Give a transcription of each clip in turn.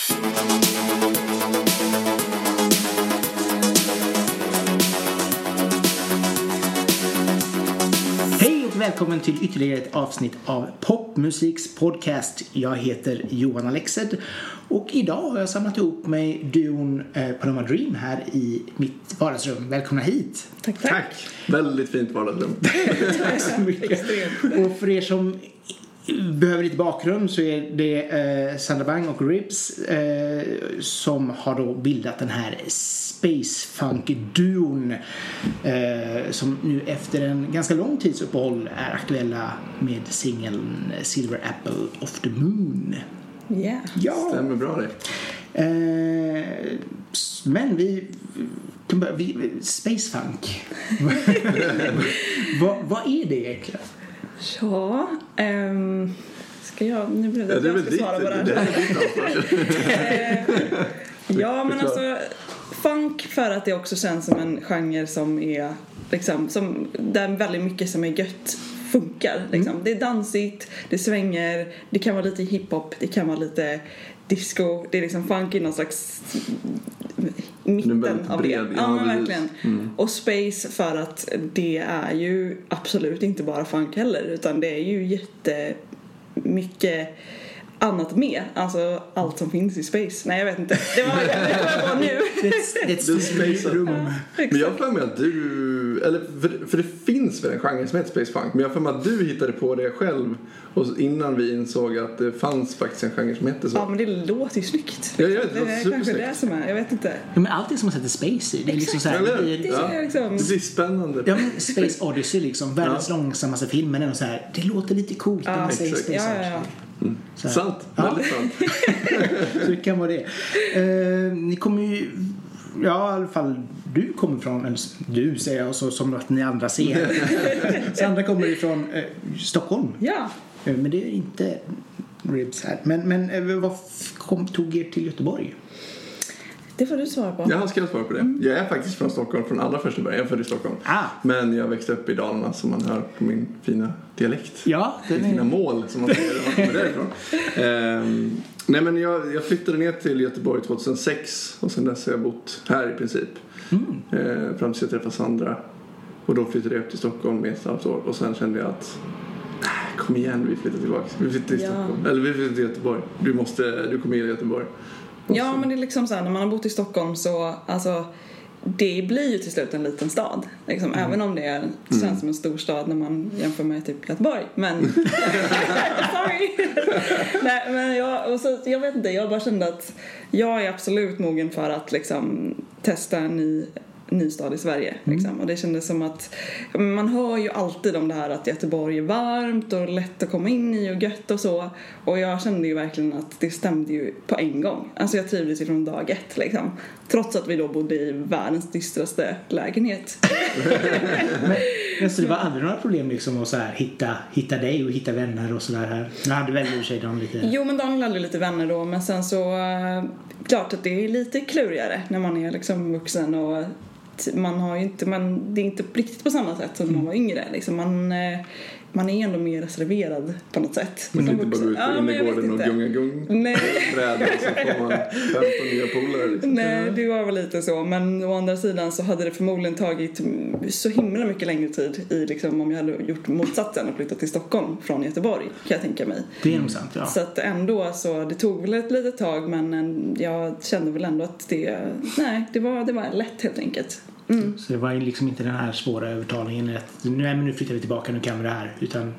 Hej och välkommen till ytterligare ett avsnitt av Popmusiks podcast. Jag heter Johan Alexed och idag har jag samlat ihop mig duon eh, Paloma Dream här i mitt vardagsrum. Välkomna hit! Tack, tack. Tack! Väldigt fint vardagsrum. Tack så mycket. Och för er som behöver lite bakgrund så är det eh, Sandra Bang och Ribs eh, som har då bildat den här Space Funk-duon eh, som nu efter en ganska lång tids uppehåll är aktuella med singeln Silver Apple of the Moon. Yeah. Ja, Stämmer bra det. eh, men vi kan börja, vi, Space Funk. vad, vad är det egentligen? Ja, ehm, ska jag... Nu blev det att jag ska svara på det det här. ansvar. Ja, men alltså funk för att det också känns som en genre som är liksom, som, där väldigt mycket som är gött funkar. Liksom. Det är dansigt, det svänger, det kan vara lite hiphop, det kan vara lite disco. Det är liksom funk i någon slags mitten av bred, det. ja, men verkligen. Mm. Och space för att det är ju absolut inte bara funk heller utan det är ju jättemycket annat med. Alltså allt som finns i space. Nej jag vet inte. Det var det var nu. Det är ett- det är ett Det är stort space rum. Men jag har för mig att du, eller för, för det finns väl en genre som heter space funk men jag har för mig att du hittade på det själv och innan vi insåg att det fanns faktiskt en genre som hette så. Ja men det låter ju snyggt. Ja, ja, det det är kanske det som är. Jag vet inte. Ja, men allt är som att sätta space i. Det är liksom så här, det blir, Det Ja. är liksom... Det blir spännande. Ja, men Space Odyssey liksom. Världens Ja. långsammaste film. Men ändå så här, det låter lite coolt när Ja, man säger exakt. Space Ja, ja, ja. Här. Sant, Ja. väldigt sant. Så det kan vara det. Eh, ni kommer ju... Ja, i alla fall du kommer från, eller du säger jag så som att ni andra ser. Sandra kommer ifrån eh, Stockholm. Ja. Eh, men det är inte Ribs här. Men, men eh, vad kom, tog er till Göteborg? Det får du svara på. Jag ska svara på det. Jag är faktiskt från Stockholm från allra första början. Jag är född i Stockholm. Ah. Men jag växte upp i Dalarna som man hör på min fina dialekt. Ja, Mitt den fina är... mål som man säger när man kommer därifrån. Ehm, nej men jag, jag flyttade ner till Göteborg 2006 och sen dess har jag bott här i princip. Ehm, fram tills jag träffade Sandra. Och då flyttade jag upp till Stockholm med ett halvt år och sen kände jag att "Nej, kom igen vi flyttar tillbaka. Vi flyttar till Ja. Stockholm. Eller vi flyttar till Göteborg. Du måste, du kommer gilla Göteborg. Ja men det är liksom så här, när man har bott i Stockholm så alltså det blir ju till slut en liten stad. Liksom, Även om det är, känns som en stor stad när man jämför med typ Göteborg. Men... Sorry! Nej men jag, och så, jag vet inte, jag bara kände att jag är absolut mogen för att liksom testa en ny ny stad i Sverige. Liksom. Och det kändes som att man hör ju alltid om det här att Göteborg är varmt och lätt att komma in i och gött och så. Och jag kände ju verkligen att det stämde ju på en gång. Alltså jag trivdes ju från dag ett liksom. Trots att vi då bodde i världens dystraste lägenhet. Men, så det var aldrig några problem liksom att så här, hitta, hitta dig och hitta vänner och sådär här? Nu hade väl för sig de lite... Jo men Daniel hade lite vänner då men sen så eh, klart att det är lite klurigare när man är liksom vuxen och man har ju inte, man, det är inte riktigt på samma sätt som när man var yngre liksom. Man, eh, man är ändå mer reserverad på något sätt. Man kan som inte bara gå ut på Ja, men innergården och gunga gung Nej. brädan och så får man 15 nya polare liksom. Nej, det var väl lite så. Men å andra sidan så hade det förmodligen tagit så himla mycket längre tid i liksom om jag hade gjort motsatsen och flyttat till Stockholm från Göteborg kan jag tänka mig. Det är nog sant, ja. Så att ändå så, det tog väl ett litet tag men en- jag kände väl ändå att det, nej, det var, det var lätt helt enkelt. Mm. Så det var ju liksom inte den här svåra övertalningen att nej men nu flyttar vi tillbaka, nu kan vi det här. Utan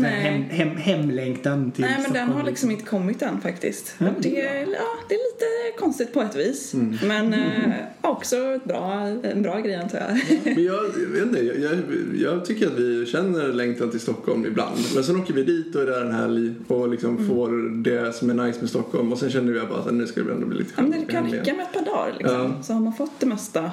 hem, hem, hemlängtan till Nej men den Stockholm, har liksom inte kommit än faktiskt. Ja, det är ja, det är lite konstigt på ett vis. Mm. Men eh, också ett bra, en bra grej antar jag. Men jag, vet inte, jag, jag, jag tycker att vi känner längtan till Stockholm ibland. Men sen åker vi dit och är där en helg och liksom Mm. får det som är nice med Stockholm. Och sen känner vi bara att nu ska det ändå bli lite Ja, men skönt det kan räcka med ett par dagar liksom. Ja. Så har man fått det mesta.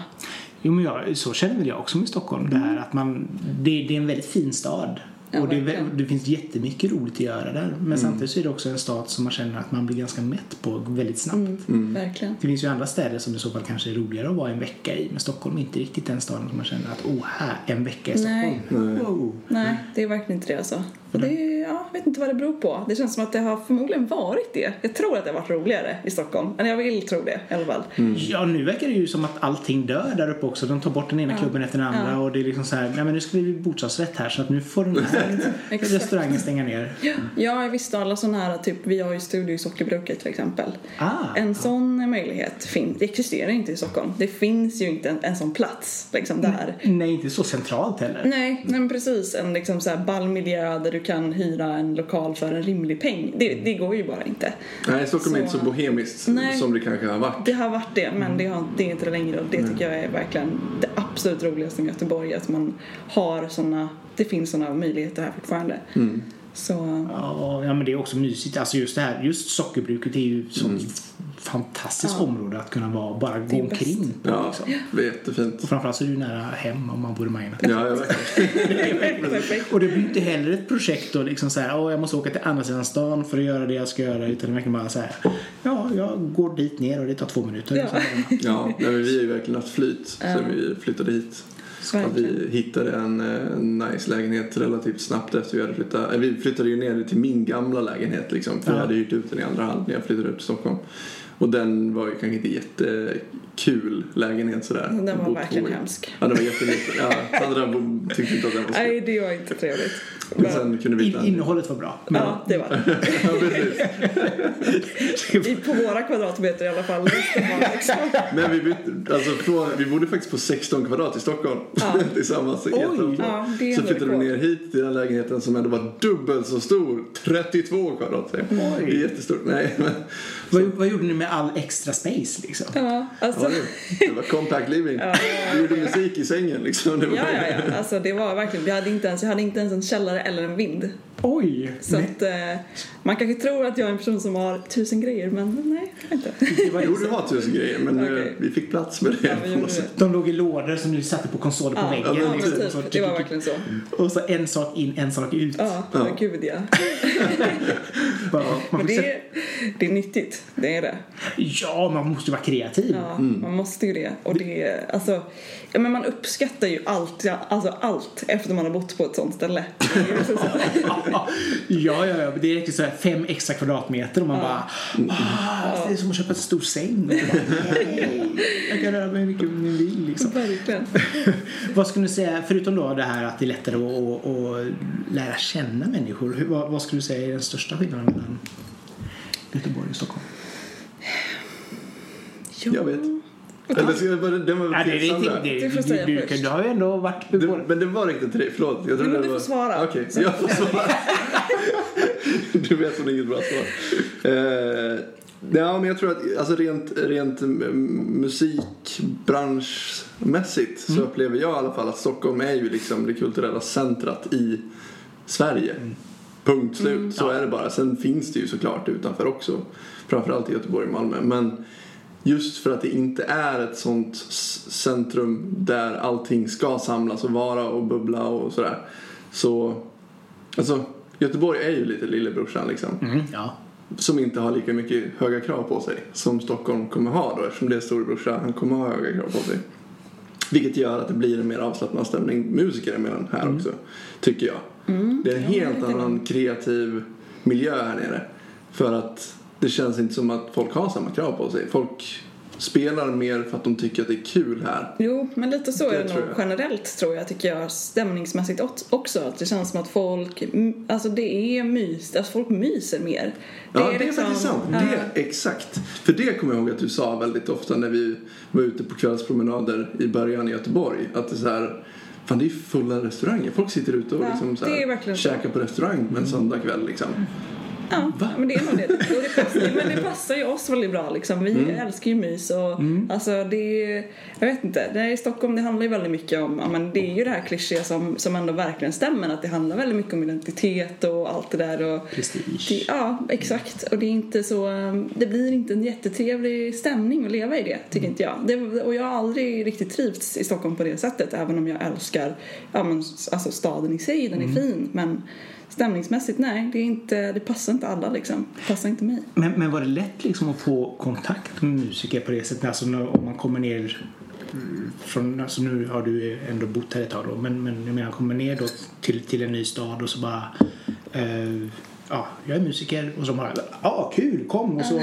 Jo men jag, så känner väl jag också med Stockholm. Det här att man, det, det är en väldigt fin stad. Ja, och det, det finns jättemycket roligt att göra där. Men samtidigt så är det också en stad som man känner att man blir ganska mätt på väldigt snabbt. Mm, Verkligen. Det finns ju andra städer som i så fall kanske är roligare att vara en vecka i. Men Stockholm är inte riktigt den staden som man känner att åh, här, en vecka i Nej. Stockholm. Wow. Nej, det är verkligen inte det alltså. Och det ja, jag vet inte vad det beror på. Det känns som att det har förmodligen varit det. Jag tror att det har varit roligare i Stockholm. Eller jag vill tro det i alla fall. Ja, nu verkar det ju som att allting dör där uppe också. De tar bort den ena klubben efter den andra Ja. och det är liksom så här, nej men nu ska vi bli bostadsrätt här så att nu får den här restaurangen stänga ner. Ja, jag visste alla sådana här, typ vi har ju studio i Sockerbruket till exempel. Ah, En sån möjlighet fin- det existerar inte i Stockholm. Det finns ju inte en, en sån plats liksom där. nej, inte så centralt heller. Nej, nej men precis. En liksom så här ballmiljö där du kan hyra en lokal för en rimlig peng. Det, det går ju bara inte. Nej, Stockholm är inte så bohemiskt Nej. som det kanske har varit. Det har varit det, men det, har, det är inte det längre och det tycker jag är verkligen det absolut roligaste med Göteborg. Att man har såna, det finns såna möjligheter här fortfarande. Så, Ja, ja, men det är också mysigt. Alltså just det här, just sockerbruket är ju ett sånt fantastiskt Ja. område att kunna vara, bara gå omkring på. Ja, Liksom. det är jättefint. Och framförallt så är det ju nära hem om man bor i Majorna. Ja, perfekt. Och det blir inte heller ett projekt då liksom så här, åh jag måste åka till andra sidan stan för att göra det jag ska göra. Utan det är verkligen bara så här, ja jag går dit ner och det tar två minuter. Ja. Ja, men vi har ju verkligen haft flyt sen vi flyttade hit. Vi hittade en eh, nice lägenhet relativt snabbt efter vi hade flyttat. eh, Vi flyttade ju ner till min gamla lägenhet liksom. För Ja. jag hade hyrt ut den i andra hand när jag flyttade upp till Stockholm. Och den var ju kanske inte jättekul lägenhet sådär. Den var verkligen i. hemsk. Ja, den var jätteliten. Ja, Sandra tyckte inte att den var så. Nej, det var inte trevligt. Men sen kunde vi In, innehållet var bra. Men, Ja, det var det. Ja, precis. I- På våra kvadratmeter i alla fall. Men vi, bytte, alltså från, vi bodde faktiskt på 16 kvadrat i Stockholm Ja. tillsammans. i Oj. Ja, det så flyttade vi ner hit till den lägenheten som ändå var dubbelt så stor. 32 kvadrat. Oj. Det är jättestort. Nej, men, vad, vad gjorde ni med all extra space liksom? Ja, alltså. ja, det, var compact living. Vi gjorde musik i sängen liksom. Det var, Ja, ja, ja. Alltså det var verkligen, vi hade inte ens, jag hade inte ens en källare eller en vind. Oj! Så Nej, att eh, man kanske tror att jag är en person som har tusen grejer, men nej, inte. det var Jo, du har tusen grejer men eh, Okej. vi fick plats med det Ja, på något sätt. De låg i lådor som du satte på konsoler på Ja, väggen. ja, men liksom. typ, Så- det var verkligen så. Och så en sak in, en sak ut. Ja, Ja. gud ja. Bara, man Men det sätta- är, det är nyttigt, det är det. Ja, man måste ju vara kreativ. Ja, man måste ju det. Och det alltså, men man uppskattar ju allt, ja, alltså allt efter man har bott på ett sånt ställe. Så- Ja, ja, ja. Det är riktigt så här fem extra kvadratmeter och man bara ah, Det är som att köpa en stor säng. Bara, "Hej, Jag kan röra mig hur mycket jag vill liksom. Verkligen. Vad skulle du säga, förutom då det här att det är lättare att, att, att lära känna människor. Vad, vad skulle du säga är den största skillnaden mellan Göteborg och Stockholm? Ja. Jag vet. Eller ska jag bara, den var Ja, det, det, det, Du får du, säga du, först. du har ju ändå varit Det, både- men det var riktigt till dig, förlåt. Jag trodde Jo, men det du får svara. Okej, Så- jag får svara. du vet det är inget bra svar. Eh, ja, men jag tror att alltså rent, rent mm, musikbranschmässigt så upplever jag i alla fall att Stockholm är ju liksom det kulturella centrat i Sverige. Punkt slut. Så är det bara. Sen finns det ju såklart utanför också. Framförallt i Göteborg och Malmö. Men just för att det inte är ett sånt centrum där allting ska samlas och vara och bubbla och sådär. Så, alltså Göteborg är ju lite lillebrorsan liksom. Mm, ja. Som inte har lika mycket höga krav på sig som Stockholm kommer ha då eftersom det är storebrorsa. Han kommer ha höga krav på sig. Vilket gör att det blir en mer avslappnad stämning musiker emellan här också. Tycker jag. Det är en helt annan kreativ miljö här nere. För att det känns inte som att folk har samma krav på sig. Folk spelar mer för att de tycker att det är kul här. Jo, men lite så Det är det nog generellt tror jag, tycker jag, stämningsmässigt också. Att det känns som att folk, mm, alltså det är mys, alltså folk myser mer. Ja, det är liksom- faktiskt sant. ja. Det, exakt. För det kommer jag ihåg att du sa väldigt ofta när vi var ute på kvällspromenader i början i Göteborg. Att det är så här, fan det är fulla restauranger. Folk sitter ute och Ja, liksom så det är här, käkar på restaurang med en söndagkväll liksom. Ja, men det är nog det. Och det passar, men det passar ju oss väldigt bra liksom. Vi Mm. älskar ju mys och alltså det är, jag vet inte, det här i Stockholm det handlar ju väldigt mycket om, ja men det är ju det här klyschiga som, som ändå verkligen stämmer att det handlar väldigt mycket om identitet och allt det där och Prestige. det, ja, exakt. Och det är inte så, um, det blir inte en jättetrevlig stämning att leva i det, tycker inte jag. Det, och jag har aldrig riktigt trivts i Stockholm på det sättet, även om jag älskar, ja men alltså staden i sig, den är fin, men stämningsmässigt, nej, det är inte, det passar inte alla liksom. Det passar inte mig. Men, men var det lätt liksom att få kontakt med musiker på det sättet? Alltså när, om man kommer ner från, alltså nu har du ändå bott här ett tag då, men, men jag menar kommer ner då till, till en ny stad och så bara eh, ja, jag är musiker och så bara ja, kul, kom och så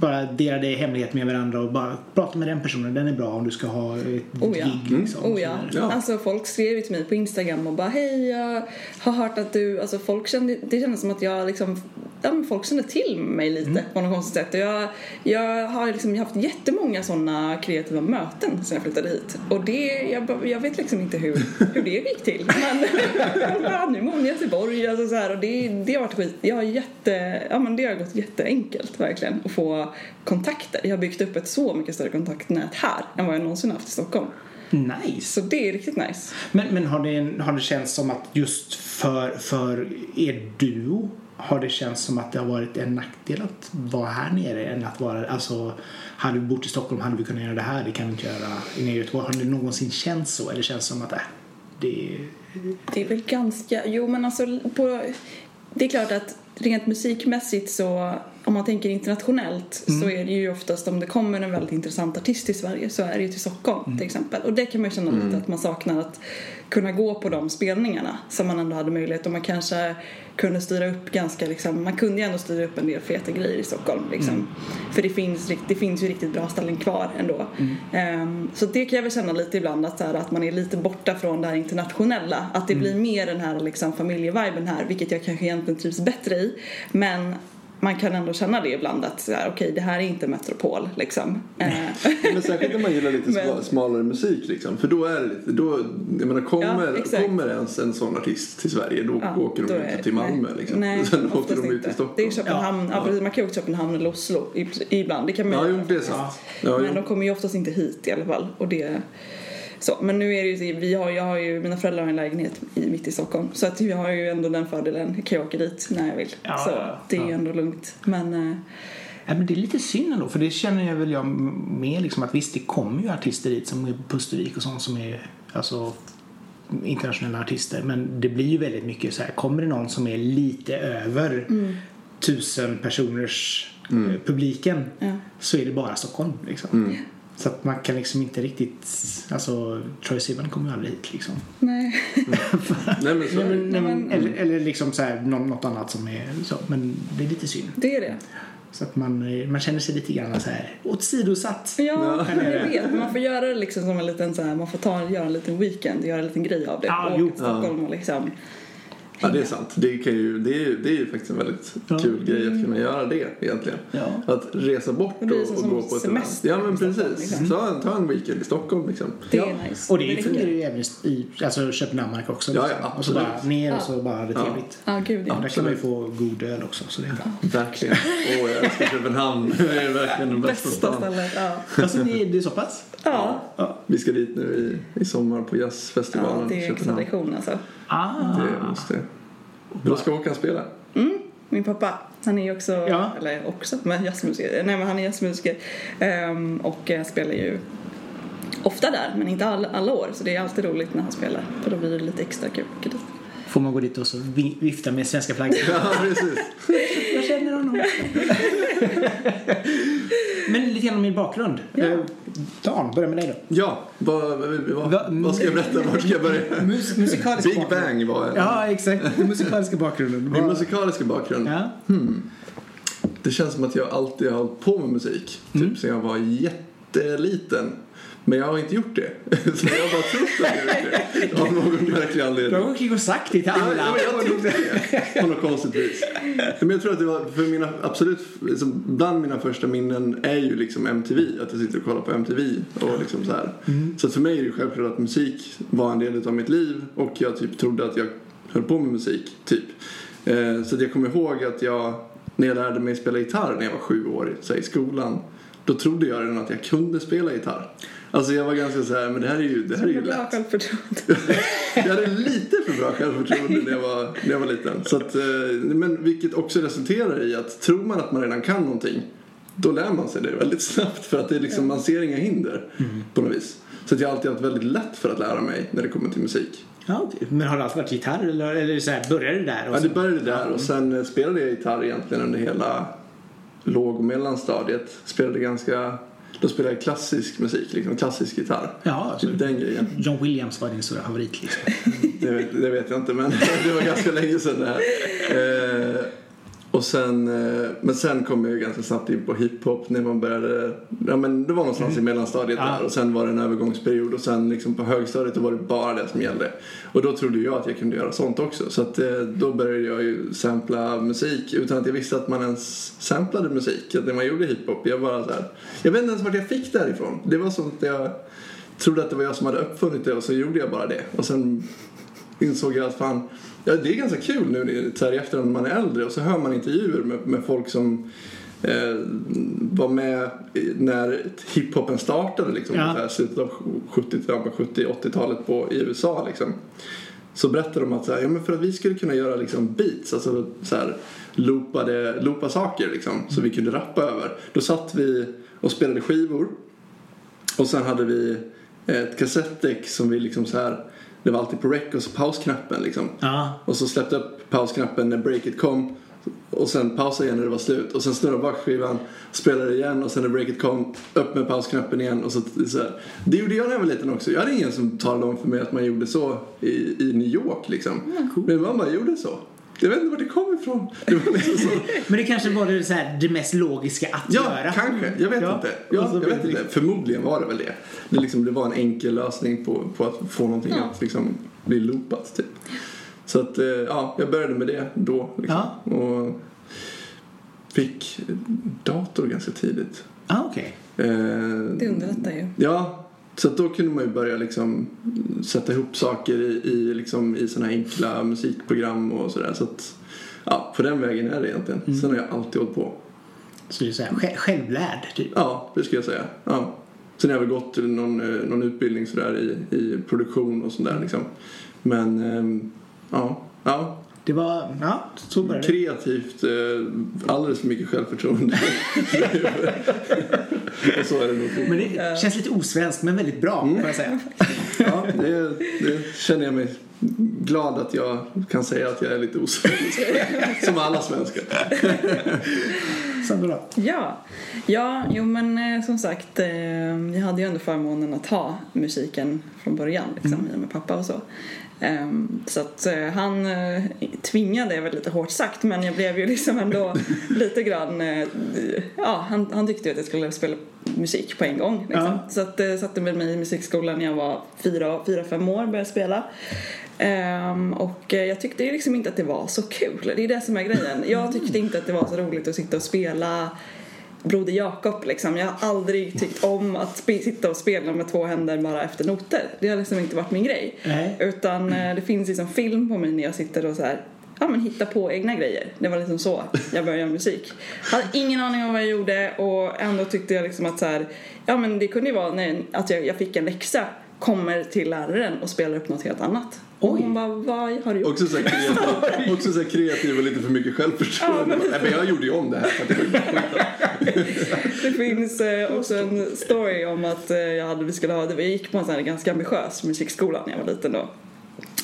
bara delade hemlighet med varandra och bara prata med den personen, den är bra om du ska ha ett Oh ja. gig liksom. Oh ja. Ja. Alltså folk skrev till mig på Instagram och bara hej jag har hört att du, alltså folk kände, det kändes som att jag liksom, ja men folk kände till mig lite på något konstigt sätt och jag, jag har liksom haft jättemånga sådana kreativa möten sen jag flyttade hit och det, jag, jag vet liksom inte hur, hur det gick till men nu bor jag i Göteborg alltså så här, och det, det har varit skit, jag har jätte, ja men det har gått jätteenkelt verkligen att få kontakter, jag har byggt upp ett så mycket större kontaktnät här än vad jag någonsin haft i Stockholm Nice. så det är riktigt nice. Men, men har, det, har det känts som att just för, för er duo har det känts som att det har varit en nackdel att vara här nere än att vara, alltså hade vi bott i Stockholm hade vi kunnat göra det här, det kan vi inte göra i Göteborg. Har det någonsin känts så eller känns det som att äh, det Det är väl ganska, jo men alltså på, det är klart att rent musikmässigt så om man tänker internationellt så är det ju oftast om det kommer en väldigt intressant artist till Sverige så är det ju till Stockholm till exempel och det kan man ju känna lite att man saknar att kunna gå på de spelningarna som man ändå hade möjlighet och man kanske kunde styra upp ganska liksom, man kunde ju ändå styra upp en del feta grejer i Stockholm liksom. För det finns, det finns ju riktigt bra ställen kvar ändå. Ehm, så det kan jag väl känna lite ibland att, så här, att man är lite borta från det här internationella. Att det blir mer den här liksom, familjeviben här vilket jag kanske egentligen trivs bättre i. Men man kan ändå känna det ibland att okej det här är inte metropol liksom. Eh, Men särskilt när man gillar lite Men- sma- smalare musik liksom. För då är det lite, då, jag menar kommer, Ja, kommer ens en sån artist till Sverige då Ja, åker då de inte till Malmö nej. liksom. Nej, Sen åker de ut till Stockholm. Det är Köpenhamn, ja. Ja. precis, man kan ju åka till Köpenhamn eller Oslo i- ibland. Det kan man Ja, göra. jo, det är sant. Ja, Men jo. de kommer ju oftast inte hit i alla fall. Och det, så. Men nu är det ju, vi har, jag har ju, mina föräldrar har en lägenhet i, mitt i Stockholm. Så att jag har ju ändå den fördelen. Jag kan ju åka dit när jag vill. Ja, så ja, det är ju ändå lugnt. Men eh, Ja, men det är lite synd ändå, för det känner jag väl jag med liksom att visst det kommer ju artister dit som är på Pustervik och sånt som är alltså internationella artister men det blir ju väldigt mycket så här kommer det någon som är lite över tusen personers eh, publiken Ja. så är det bara Stockholm liksom. Så att man kan liksom inte riktigt, alltså Troye Sivan kommer ju aldrig hit liksom. nej. Nej men så är det. Nej, men, men- eller, eller liksom så här, nå- något annat som är så, men det är lite synd. Det är det. Så att man, eh, man känner sig lite grann så här åsidosatt. Ja, jag vet. Men man får göra det liksom som en liten så här, man får ta, göra en liten weekend, göra en liten grej av det. Ja, och jo. åka till Stockholm och liksom. Ja, det är sant. Det, kan ju, det, är, ju- det är ju faktiskt en väldigt Ja. kul grej att kunna göra det egentligen. Ja. Att resa bort och, och gå på ett event. semester Ja men i Stockholm, precis. liksom. Ta, ta en weekend i Stockholm liksom. Det Ja, är nice. Och det, fungerar ju även i alltså Köpenhamn också. Ja, liksom. ja, och så bara ner och Ja. så bara ha det Ja. trevligt. Ja, gud ja. Där kan man ju få god öl också. Så det är bra. Verkligen. Åh, jag älskar Köpenhamn. Det är verkligen den bästa Bästa stan. ja. Alltså det, det är så pass? Ja, Ja. Vi ska dit nu i, i sommar på jazzfestivalen ja det i är en Köpenhamn. tradition alltså. Ah. Det måste Då ska Håkan spela. Min pappa, han är ju också, Ja. eller också, men jazzmusiker. Nej men han är jazzmusiker. Ehm, och spelar ju ofta där, men inte alla, alla år. Så det är alltid roligt när han spelar. För då blir det lite extra kul. att åka dit. Får man gå dit och så vi- vifta med svenska flaggor. Ja, precis. Jag känner honom. Men lite grann om min bakgrund. Ja. Eh, Dan, börja med dig då. Ja, vad, vad, Va- vad ska jag berätta? Var ska jag börja? Mus- musikalisk Big bakgrund. Bang var en. Ja, exakt. Den musikaliska bakgrunden. Min musikaliska bakgrund. Ja. Det känns som att jag alltid har hållit på med musik. Typ sen jag var jätteliten. Men jag har inte gjort det. Så jag har bara trott att jag har gjort det. Av någon märklig Du anledning. har gått och sagt det till alla. ja, men jag har trott det. På något konstigt vis. Men jag tror att det var för mina absolut, liksom, bland mina första minnen är ju liksom MTV. Att jag sitter och kollar på MTV och liksom så här. Så att för mig är det självklart att musik var en del av mitt liv och jag typ trodde att jag höll på med musik, typ. Eh, så jag kommer ihåg att jag, när jag lärde mig spela gitarr när jag var sju år så här, i skolan, då trodde jag redan att jag kunde spela gitarr. Alltså jag var ganska så här, men det här är ju, det här är ju bra lätt. självförtroende. Jag hade lite för bra självförtroende när jag var, när jag var liten. Så att, eh, men vilket också resulterar i att tror man att man redan kan någonting då lär man sig det väldigt snabbt för att det är liksom, man ser inga hinder på något vis. Så att jag har alltid haft väldigt lätt för att lära mig när det kommer till musik. Ja. Men har det alltid varit gitarr eller, eller så här, började det där? Och Ja, det började där och sen eh, spelade jag gitarr egentligen under hela låg och mellanstadiet. Spelade ganska, då spelade klassisk musik, liksom klassisk gitarr. Ja, alltså, Typ den grejen. John Williams var din stora favorit liksom. Det, vet- det vet jag inte men det var ganska länge sedan det här. Eh, och sen, eh, men sen kom jag ganska snabbt in på hiphop när man började, ja men det var någonstans i mellanstadiet Ja. där och sen var det en övergångsperiod och sen liksom på högstadiet var det bara det som gällde. Och då trodde jag att jag kunde göra sånt också så att eh, då började jag ju sampla musik utan att jag visste att man ens samplade musik. Att när man gjorde hiphop, jag bara så här, jag vet inte ens vart jag fick det här ifrån. Det var sånt att jag trodde att det var jag som hade uppfunnit det och så gjorde jag bara det. Och sen insåg jag att fan, ja, det är ganska kul nu så här, i efterhand när man är äldre och så hör man intervjuer med, med folk som eh, var med när hiphopen startade liksom, Ja. här, slutet av 70, 70-80-talet på, i USA liksom. Så berättade de att så här, ja, men för att vi skulle kunna göra liksom beats, alltså så här, loopade, loopa saker liksom, så vi kunde rappa över. Då satt vi och spelade skivor och sen hade vi ett kassettdäck som vi liksom så här det var alltid på rec och så pausknappen liksom. Ja. Och så släppte jag upp pausknappen när breaket kom och sen pausa igen när det var slut och sen snurra bak skivan, spelade igen och sen när breaket kom, upp med pausknappen igen och så, så här. Det gjorde jag när jag var liten också. Jag hade ingen som talade om för mig att man gjorde så i, i New York liksom. Men mamma gjorde så. Jag vet inte var det kom ifrån. Det var liksom så. Men det kanske var det, så här, det mest logiska att Ja, göra. kanske. Jag vet Ja. inte. Ja, jag vet inte. Förmodligen var det väl det. Det, liksom, det var en enkel lösning på, på att få någonting Ja. att liksom, bli loopat. Typ. Så att, eh, ja, jag började med det då. Liksom. Och fick dator ganska tidigt. Ah, okej. Eh, Det underlättar ju. Ja, så då kunde man ju börja liksom sätta ihop saker i, i, liksom, i såna här enkla musikprogram och sådär. Så att, ja, på den vägen är det egentligen. Mm. Sen har jag alltid hållit på. Så det är så här, sj- självlärd, typ. Ja, det skulle jag säga. Ja. Sen har jag väl gått till någon, eh, någon utbildning sådär i, i produktion och sådär liksom. Men ehm, ja, ja. Det var, ja, så började det. kreativt, eh, alldeles för mycket självförtroende. och så är det nog. Men det känns lite osvenskt, men väldigt bra, Mm. får jag säga. Ja, det, det känner jag mig glad att jag kan säga att jag är lite osvensk. Som alla svenskar. Sandra? Ja, ja jo men eh, som sagt eh, jag hade ju ändå förmånen att ha musiken från början liksom, i och med pappa och så. Ehm, så att eh, han eh, tvingade är väl lite hårt sagt men jag blev ju liksom ändå lite grann, eh, ja han, han tyckte ju att jag skulle spela musik på en gång liksom. Ja. Så att eh, satte med mig i musikskolan när jag var fyra, fyra fem år började spela. Ehm, och jag tyckte ju liksom inte att det var så kul. Det är det som är grejen. Jag tyckte inte att det var så roligt att sitta och spela Broder Jakob liksom. Jag har aldrig tyckt om att sitta och spela med två händer bara efter noter. Det har liksom inte varit min grej. Nej. Utan eh, det finns liksom film på mig när jag sitter och så här ja men hitta på egna grejer. Det var liksom så jag började med musik. Hade ingen aning om vad jag gjorde och ändå tyckte jag liksom att så här, ja men det kunde ju vara när, att jag, jag fick en läxa kommer till läraren och spelar upp något helt annat. Och hon bara, vad har du gjort? Också så kreativ, också så kreativ och lite för mycket självförtroende. Nej, men jag gjorde ju om det här det finns eh, också en story om att eh, jag, hade, vi skulle ha, jag gick på en sån här ganska ambitiös musikskola när jag var liten då.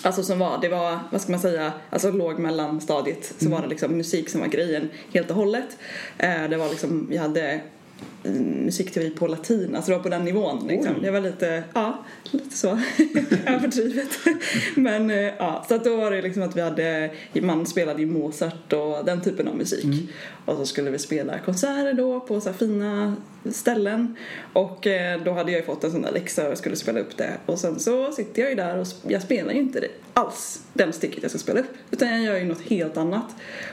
Alltså som var, det var, vad ska man säga, alltså låg mellan stadiet så var det liksom musik som var grejen helt och hållet. Eh, det var liksom, vi hade mm, musikteori på latin, alltså det var på den nivån liksom. Oj. Det var lite, ja, lite så överdrivet. Men eh, ja, så att då var det liksom att vi hade, man spelade ju Mozart och den typen av musik. Och så skulle vi spela konserter då på så här fina ställen. Och eh, då hade jag ju fått en sån där läxa och jag skulle spela upp det. Och sen så sitter jag ju där och jag spelar ju inte det alls, den stycket jag ska spela upp. Utan jag gör ju något helt annat.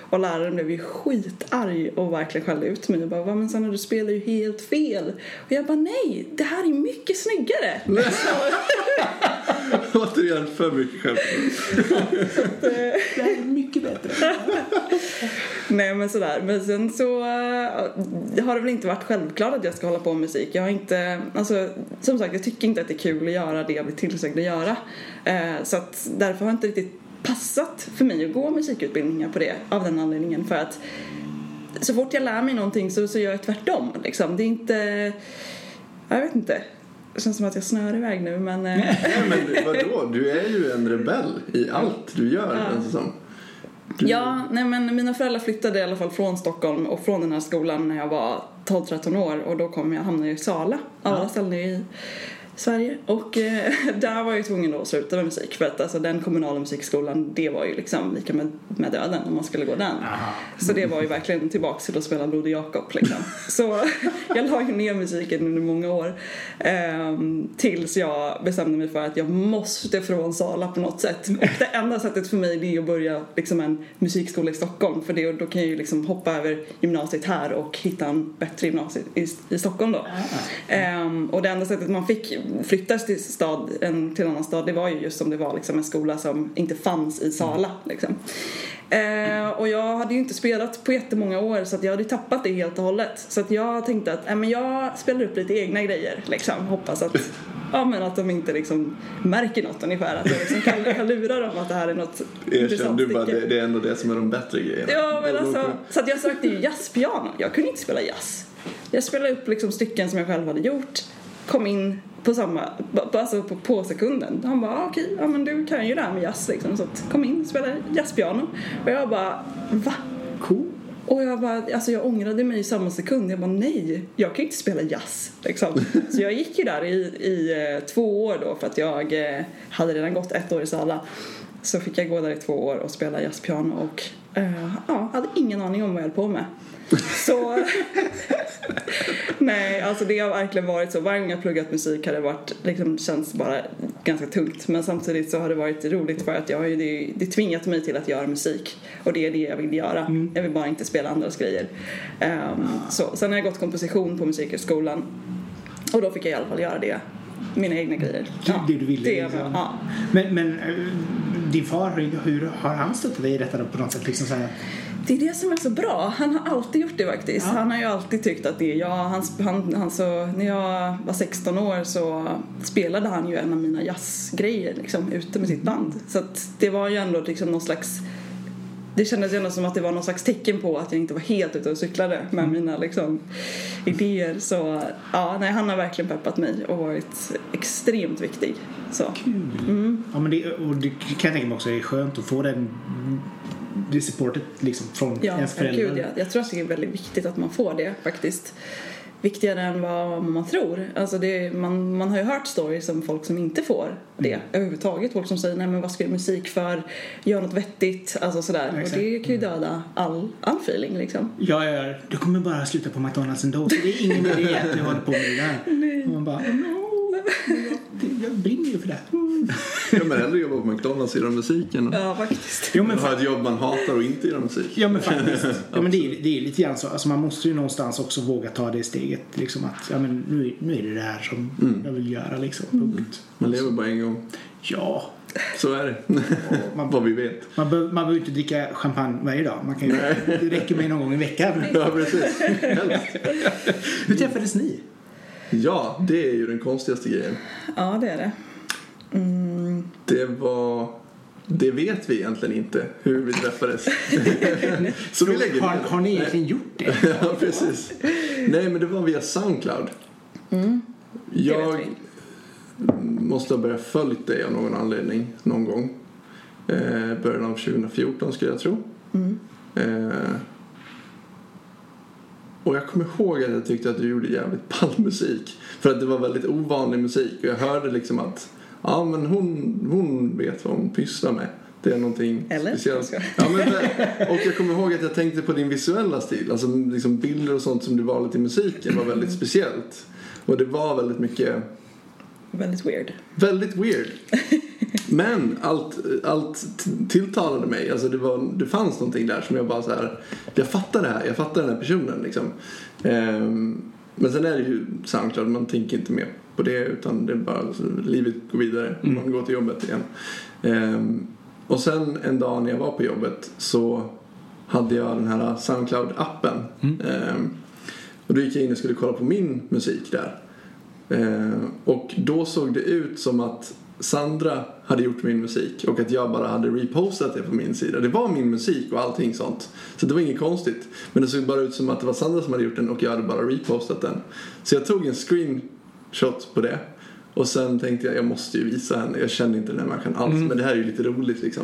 Och läraren blev ju skitarg och verkligen skällde ut mig och bara "Va, men Sanna du spelar ju helt fel. Och jag bara nej, det här är mycket snyggare. Återigen för mycket självförtroende. Det här är mycket bättre. Nej men sådär. Men sen så har det väl inte varit självklart att jag ska hålla på med musik. Jag har inte, alltså som sagt jag tycker inte att det är kul att göra det jag blir tillsagd att göra. Uh, så att därför har det inte riktigt passat för mig att gå musikutbildningar på det av den anledningen för att så fort jag lär mig någonting så, så gör jag tvärtom liksom. Det är inte, jag vet inte. Det känns som att jag snör iväg nu men... eh, Nej, men vadå? Du är ju en rebell i allt du gör, Ja. känns som. Du, Ja, nej men mina föräldrar flyttade i alla fall från Stockholm och från den här skolan när jag var 12-13 år och då kom jag hamna i Sala, alla ställen i Sverige. Och eh, där var jag ju tvungen då att sluta med musik för att alltså den kommunala musikskolan det var ju liksom lika med, med döden om man skulle gå den. Aha. Så det var ju verkligen tillbaks till att spela Broder Jakob liksom. Så jag la ju ner musiken under många år. ehm, tills jag bestämde mig för att jag måste från Sala på något sätt. Och det enda sättet för mig det är att börja liksom en musikskola i Stockholm. För det, då kan jag ju liksom hoppa över gymnasiet här och hitta en bättre gymnasie i, i Stockholm då. Ehm, och det enda sättet man fick flyttas till, stad, en, till en annan stad det var ju just som det var liksom en skola som inte fanns i Sala. Liksom. Eh, och jag hade ju inte spelat på jättemånga år så att jag hade tappat det helt och hållet. Så att jag tänkte att äh, men jag spelar upp lite egna grejer liksom. Hoppas att, ja, men att de inte liksom märker något ungefär. Att jag liksom kan, kan lura dem att det här är något Erkänn du bara, det, det är ändå det som är de bättre grejerna. Ja men alltså, så att jag sökte ju jazzpiano. Jag kunde inte spela jazz. Jag spelade upp liksom stycken som jag själv hade gjort. Kom in på samma, alltså på, på sekunden. Han bara, ah, okej, ja men du kan ju det här med jazz liksom. Så att, kom in, spela jazzpiano. Och jag bara, va? Cool. Och jag bara, alltså jag ångrade mig i samma sekund. Jag bara, nej, jag kan ju inte spela jazz liksom. Så jag gick ju där i, i eh, två år då för att jag eh, hade redan gått ett år i Sala. Så fick jag gå där i två år och spela jazzpiano och eh, ja, hade ingen aning om vad jag höll på med. Så nej, alltså det har verkligen varit så. Varje gång jag pluggat musik har det varit, liksom känns bara ganska tungt. Men samtidigt så har det varit roligt för att jag har ju det, det tvingat mig till att göra musik. Och det är det jag vill göra. Jag vill bara inte spela andras grejer. Ehm, så. Sen har jag gått komposition på Musikhögskolan. Och då fick jag i alla fall göra det. Mina egna grejer. Det du ville, Det, liksom. ja. Men, men eh, din far, hur- hur har han stöttat dig i detta då på något sätt? Liksom så här, Det är det som är så bra. Han har alltid gjort det faktiskt. Ja. Han har ju alltid tyckt att det är jag. Han, han, han så, när jag var 16 år så spelade han ju en av mina jazzgrejer liksom, ute med sitt band. Så det var ju ändå liksom någon slags det kändes ju ändå som att det var någon slags tecken på att jag inte var helt ute och cyklade med mina liksom, idéer. Så ja, nej, han har verkligen peppat mig och varit extremt viktig. Så. Mm. Ja, men det, och det kan jag tänka mig också är skönt att få den det supportet liksom från Ja, ens föräldrar. gud, ja. Jag tror att det är väldigt viktigt att man får det faktiskt. Viktigare än vad man tror. Alltså det, man, man har ju hört stories om folk som inte får det Mm. överhuvudtaget. Folk som säger nej men vad ska jag musik för? Gör något vettigt. Alltså sådär. Ja, och det kan ju döda all, all feeling liksom. Ja, ja, du kommer bara sluta på McDonalds ändå. Så det är ingen idé att du håller på med det där. Och man bara, oh no, jag, jag brinner ju för det. Ja, men hellre jobba på McDonalds och göra musiken. Ja faktiskt. Jo, men ha ett jobb man hatar och inte göra musik. Ja men faktiskt. Ja, men det, är, det är lite grann så. Alltså, man måste ju någonstans också våga ta det steget. Liksom att ja, men nu, nu är det det här som jag vill göra. Liksom. Punkt. Man lever bara en gång. Ja. Så är det. Man, Vad vi vet. man, behöver, man behöver inte dricka champagne varje dag. Man kan ju, det räcker med någon gång i veckan. Ja, precis. Hur träffades ni? Ja, det är ju den konstigaste grejen. Ja det är det. Mm. Det var... Det vet vi egentligen inte, hur vi träffades. Så vi lägger har, har ni egentligen gjort det? Ja, precis. Nej, men det var via Soundcloud. Mm. Jag måste ha börjat följt dig av någon anledning någon gång. Eh, början av 2014 skulle jag tro. Mm. Eh, och jag kommer ihåg att jag tyckte att du gjorde jävligt ball musik. För att det var väldigt ovanlig musik och jag hörde liksom att ja men hon, hon vet vad hon pysslar med. Det är någonting Eller? speciellt. Ja, men, och jag kommer ihåg att jag tänkte på din visuella stil. Alltså liksom bilder och sånt som du valde till musiken var väldigt speciellt. Och det var väldigt mycket Väldigt weird. Väldigt weird. Men allt, allt tilltalade mig. Alltså det, var, det fanns någonting där som jag bara så här. Jag fattar det här. Jag fattar den här personen liksom. Ehm, men sen är det ju Soundcloud. Man tänker inte mer på det utan det är bara alltså, livet går vidare. Mm. Man går till jobbet igen. Ehm, och sen en dag när jag var på jobbet så hade jag den här Soundcloud-appen. Mm. Ehm, och då gick jag in och skulle kolla på min musik där. Ehm, och då såg det ut som att Sandra hade gjort min musik och att jag bara hade repostat det på min sida. Det var min musik och allting sånt. Så det var inget konstigt. Men det såg bara ut som att det var Sandra som hade gjort den och jag hade bara repostat den. Så jag tog en screenshot på det. Och sen tänkte jag, jag måste ju visa henne. Jag känner inte den här människan alls. Men det här är ju lite roligt liksom.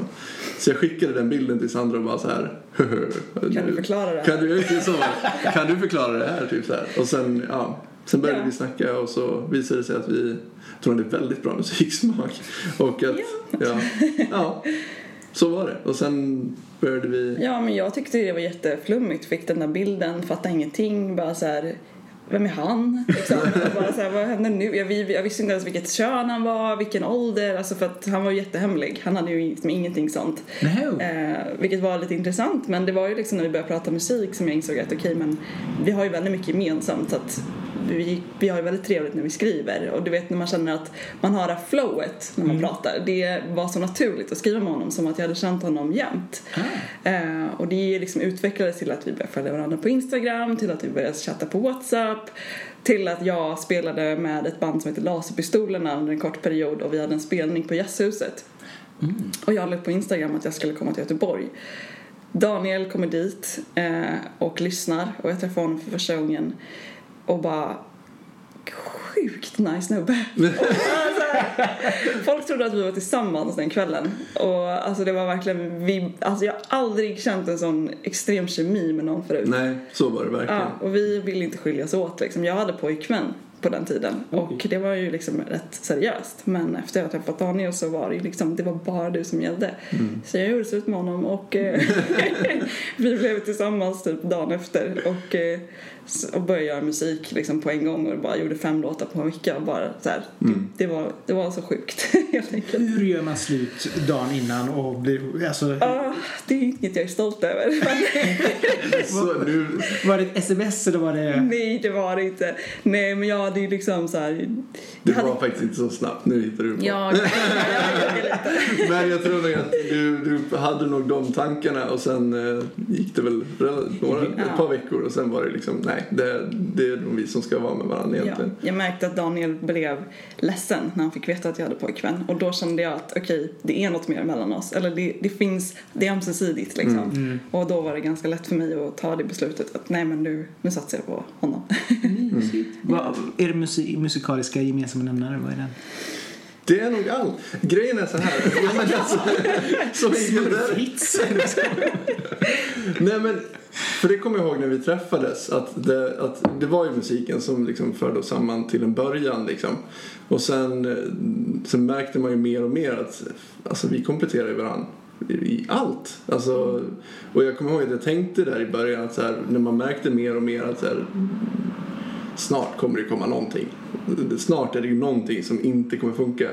Så jag skickade den bilden till Sandra och bara så här. Kan du förklara det? Kan du, så, kan du förklara det här? Typ så här. Och sen, ja. Sen började Ja. vi snacka och så visade det sig att vi tror hade väldigt bra musiksmak. Och att, ja. ja, så var det. Och sen började vi... Ja, men jag tyckte det var jätteflummigt. Fick den där bilden, fattade ingenting. Bara så här, vem är han? Liksom. Bara så här, vad händer nu? Jag, vi- jag visste inte ens vilket kön han var, vilken ålder. Alltså för att han var jättehemlig. Han hade ju liksom ingenting sånt. No. Eh, vilket var lite intressant. Men det var ju liksom när vi började prata musik som jag insåg att okej, men vi har ju väldigt mycket gemensamt. Så att vi, vi har ju väldigt trevligt när vi skriver. Och du vet när man känner att man har det här flowet när man pratar. Det var så naturligt att skriva med honom som att jag hade känt honom jämt. Eh, och det liksom utvecklades till att vi började följa varandra på Instagram, till att vi började chatta på WhatsApp, till att jag spelade med ett band som heter Laserpistolerna under en kort period och vi hade en spelning på Jazzhuset. Och jag la på Instagram att jag skulle komma till Göteborg. Daniel kommer dit eh, och lyssnar och jag träffar honom för första gången och bara sjukt nice snubbe. alltså, folk trodde att vi var tillsammans den kvällen och alltså det var verkligen vi, alltså jag har aldrig känt en sån extrem kemi med någon förut. Nej, så var det verkligen. Ja, och vi ville inte skiljas åt liksom. Jag hade pojkvän på den tiden och det var ju liksom rätt seriöst men efter jag träffat Daniel så var det ju liksom, det var bara du som gällde. Så jag gjorde slut med honom och eh, vi blev tillsammans typ dagen efter och, eh, och började göra musik liksom på en gång och bara gjorde fem låtar på en vecka och bara så här, det, det, var, det var så sjukt helt enkelt. Hur gör man slut dagen innan och blir, alltså, Ah, det är inget jag är stolt över. Så nu, var det ett sms eller var det... Nej, det var det inte. Nej, men jag hade ju liksom så här... det jag hade- var faktiskt inte så snabbt. Nu hittar du på. Ja, Men jag tror nog att du, du hade nog de tankarna och sen eh, gick det väl några, ett par veckor och sen var det liksom nej, det, det är nog vi som ska vara med varandra ja, egentligen. jag märkte att Daniel blev ledsen när han fick veta att jag hade pojkvän och då kände jag att okej, det är något mer mellan oss. Eller det, det finns, det är ömsesidigt liksom. Och då var det ganska lätt för mig att ta det beslutet att nej men nu, nu satsar jag på honom. Vad, är det musik, musikaliska gemensamma nämnare? Vad är det? Det är nog allt. Grejen är så här. Alltså. Fritz? Nej men, för det kommer jag ihåg när vi träffades att det, att det var ju musiken som liksom förde oss samman till en början liksom. Och sen, eh, sen märkte man ju mer och mer att alltså, vi kompletterar ju varandra i, i allt. Alltså, och jag kommer ihåg att jag tänkte där i början att så här, när man märkte mer och mer att så här, snart kommer det komma någonting. Snart är det ju någonting som inte kommer funka.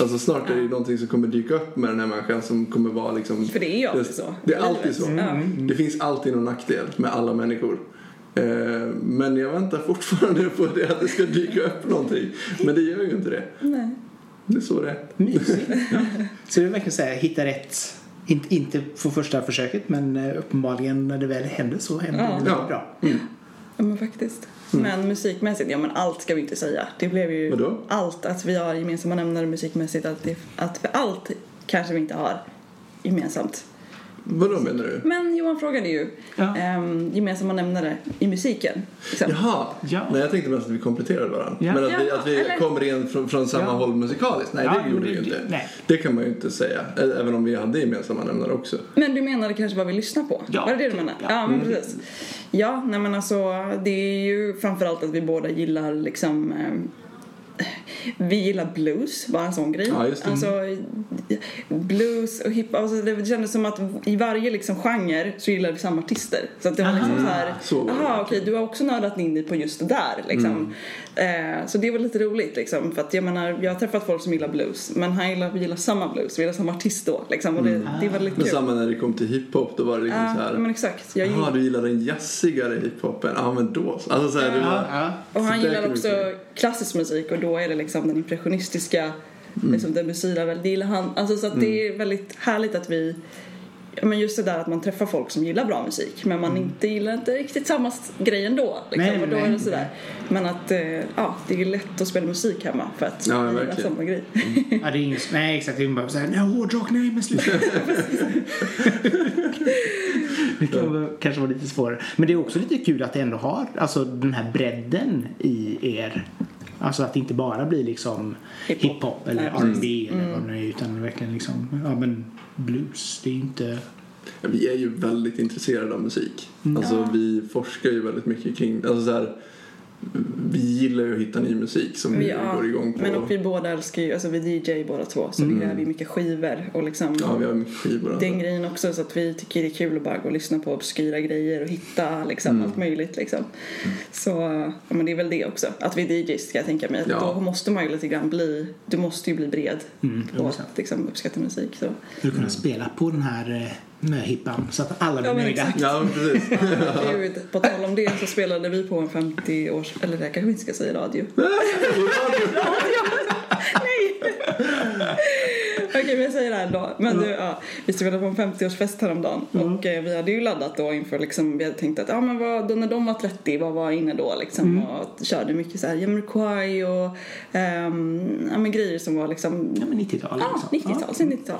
Alltså snart är det ju någonting som kommer dyka upp med den här människan som kommer vara liksom... För det är ju alltid så. Det är alltid så. Ja. Det finns alltid någon nackdel med alla människor. Eh, Men jag väntar fortfarande på det att det ska dyka upp någonting. Men det gör ju inte det. Nej. Det är så det är. Mysigt. Så det är verkligen här, hitta rätt. Inte, inte på första försöket men eh, uppenbarligen när det väl händer så händer Ja. det Ja. bra. Ja men faktiskt. Men musikmässigt, ja men allt ska vi inte säga. Det blev ju Vadå? allt att vi har gemensamma nämnare musikmässigt. Att, det, att för allt kanske vi inte har gemensamt. Vadå menar du? Men Johan frågade ju Ja. ehm, gemensamma nämnare i musiken. Liksom. Jaha! Ja. Nej, jag tänkte mest att vi kompletterade varandra. Ja. Men att vi, att vi eller- kommer in från, från samma Ja. håll musikaliskt. Nej, Ja, det gjorde vi ju inte. nej. Det kan man ju inte säga. Även om vi hade gemensamma nämnare också. Men du menade kanske vad vi lyssnar på? Ja. Var det det du menade? Ja. Ja, men precis. Ja, nej men alltså det är ju framförallt att vi båda gillar liksom eh, vi gillar blues, bara en sån grej. Ja. Alltså, blues och hiphop, alltså det kändes som att i varje liksom genre så gillar vi samma artister. Så att det var liksom så här, så var det aha okej verkligen. du har också nördat in dig på just det där liksom. Eh, så det var lite roligt liksom, för att jag menar, jag har träffat folk som gillar blues, men han gillar, vi gillar samma blues, vi gillar samma artist då liksom, och det, det var lite Men kul. samma när det kom till hiphop då var det liksom Ja, så här. men exakt. Jag Jaha, du gillar den jazzigare hiphopen? Ja, men då så. Alltså så här, det var... Och han gillar också klassisk musik och då är det liksom den impressionistiska, Mm. liksom väl, det gillar han. Alltså så att det är väldigt härligt att vi, men just det där att man träffar folk som gillar bra musik men man inte gillar inte riktigt samma grej ändå. Liksom, Nej, och då nej, är det sådär. Men att, eh, ja, det är lätt att spela musik hemma för att Ja, vi gillar samma grej. Ja, det är inget, nej exakt, det är bara såhär, nej hårdrock, nej men sluta. det kan vara, kanske vara lite svårare. Men det är också lite kul att det ändå har alltså, den här bredden i er. Alltså att det inte bara blir liksom Hiphop. hiphop eller Ja, R&B eller vad det är utan verkligen liksom, ja men blues. Det är inte... Vi är ju väldigt intresserade av musik. Alltså vi forskar ju väldigt mycket kring, alltså så här, vi gillar ju att hitta ny musik som vi Ja, går igång på. men och vi båda älskar ju, alltså vi DJ båda två så vi gör vi mycket skivor och liksom Ja, vi har mycket skivor. den grejen också så att vi tycker det är kul att bara gå och lyssna på obskyra grejer och hitta liksom allt möjligt liksom. Så ja, men det är väl det också, att vi är DJs ska jag tänka mig. Ja. Då måste man ju lite grann bli, du måste ju bli bred Mm, på 100%. att liksom, uppskatta musik så. För att kunna spela på den här eh, möhippan så att alla blir Ja, nöjda. Ja, precis. Gud, på tal om det så spelade vi på en 50 års, eller det kanske vi inte ska säga i radio. Nej! Okej, men jag säger det här ändå. Men du, ja, vi spelade på en 50-årsfest häromdagen och eh, vi hade ju laddat då inför liksom, vi hade tänkt att ja men vad, då när de var 30, vad var inne då liksom och körde mycket så här Jamiroquai och ehm, ja men grejer som var liksom Ja men 90-tal Ja, liksom. 90-tal, sen 90-tal.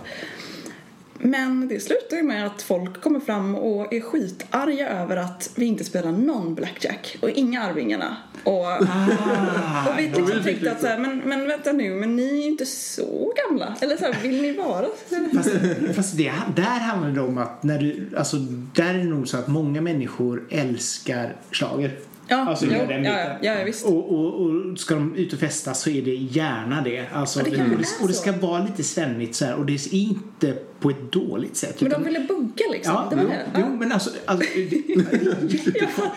Men det slutar ju med att folk kommer fram och är skitarga över att vi inte spelar någon blackjack och inga Arvingarna. Och, Ah, och vi liksom tänkte att så här, men, men vänta nu, men ni är ju inte så gamla. Eller så här, vill ni vara? Fast, fast det, där handlar det om att när du, alltså där är det nog så att många människor älskar schlager. Ja, alltså, jo, den ja, ja, ja, visst. Och, och, och ska de ut och festa så är det gärna det. Alltså, Ja, det och, det, och det ska vara lite svennigt så här och det är inte på ett dåligt sätt. Men de ville bugga liksom. Ja, det var jo, det. jo, men alltså, alltså det,